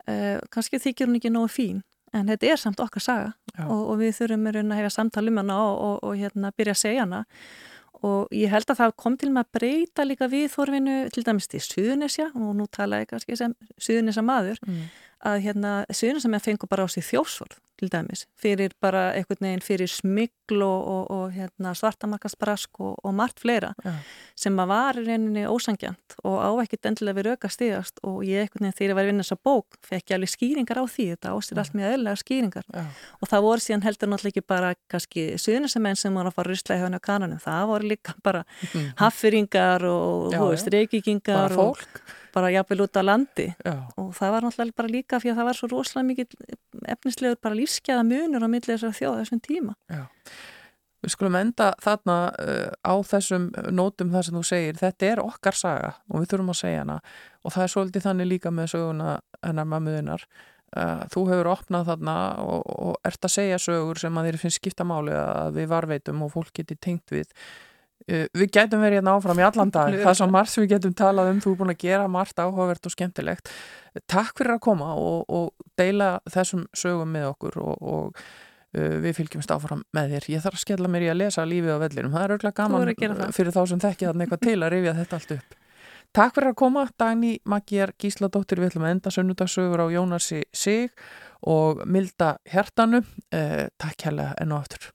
Uh, kannski þykir hún ekki nógu fín en þetta er samt okkar saga. Og, og við þurfum að hefa samtal um hana og, og hérna byrja að segja hana. Og ég held að það kom til með að breyta líka við þorfinu til dæmis til Suðunisja og nú tala ég kannski sem Suðunisja maður mm. að hérna Suðunisja með fengur bara á sig þjósforð til dæmis, fyrir bara einhvern veginn fyrir smigl og, og, og hérna, svartamarkasbrask og, og margt fleira ja. sem að var reyninni ósangjant og á ekkert endilega við rauka stigast og ég einhvern veginn þegar ég var vinna þessa bók fekk ég alveg skýringar á því, þetta ástir ja. allt mjög öðlega skýringar ja. og það voru síðan heldur náttúrulega ekki bara kannski suðnisamenn sem voru að fara að rusla í hana kananum, það voru líka bara mm. haffyringar og reykíkingar og bara jafnvel út á landi Já. og það var náttúrulega bara líka fyrir að það var svo rosalega mikið efnislegur bara lífskeiða munur á millið þessar þjóða þessum tíma. Já. Við skulum enda þarna uh, á þessum nótum þar sem þú segir, þetta er okkar saga og við þurfum að segja hana og það er svolítið þannig líka með söguna hennar mammuðinnar. Uh, þú hefur opnað þarna og, og ert að segja sögur sem að þér finnst skipta máli að við varveitum og fólk geti tengt við við getum verið hérna áfram í allan dag. *laughs* Það er svo margt sem við getum talað um. Þú er búin að gera margt áhugavert og skemmtilegt. Takk fyrir að koma og, og deila þessum sögum með okkur og, og uh, við fylgjumst áfram með þér. Ég þarf að skella mér í að lesa lífið á vellinum. Það er auðvitað gaman fyrir þá sem þekkja þarna eitthvað til að rifja þetta allt upp. Takk fyrir að koma, Dagni Magjar Gísladóttir við ætlum að enda sönnudagsögur á Jónasi Sig og Milda Hjartanu. Eh, Takk hérlega enn og aftur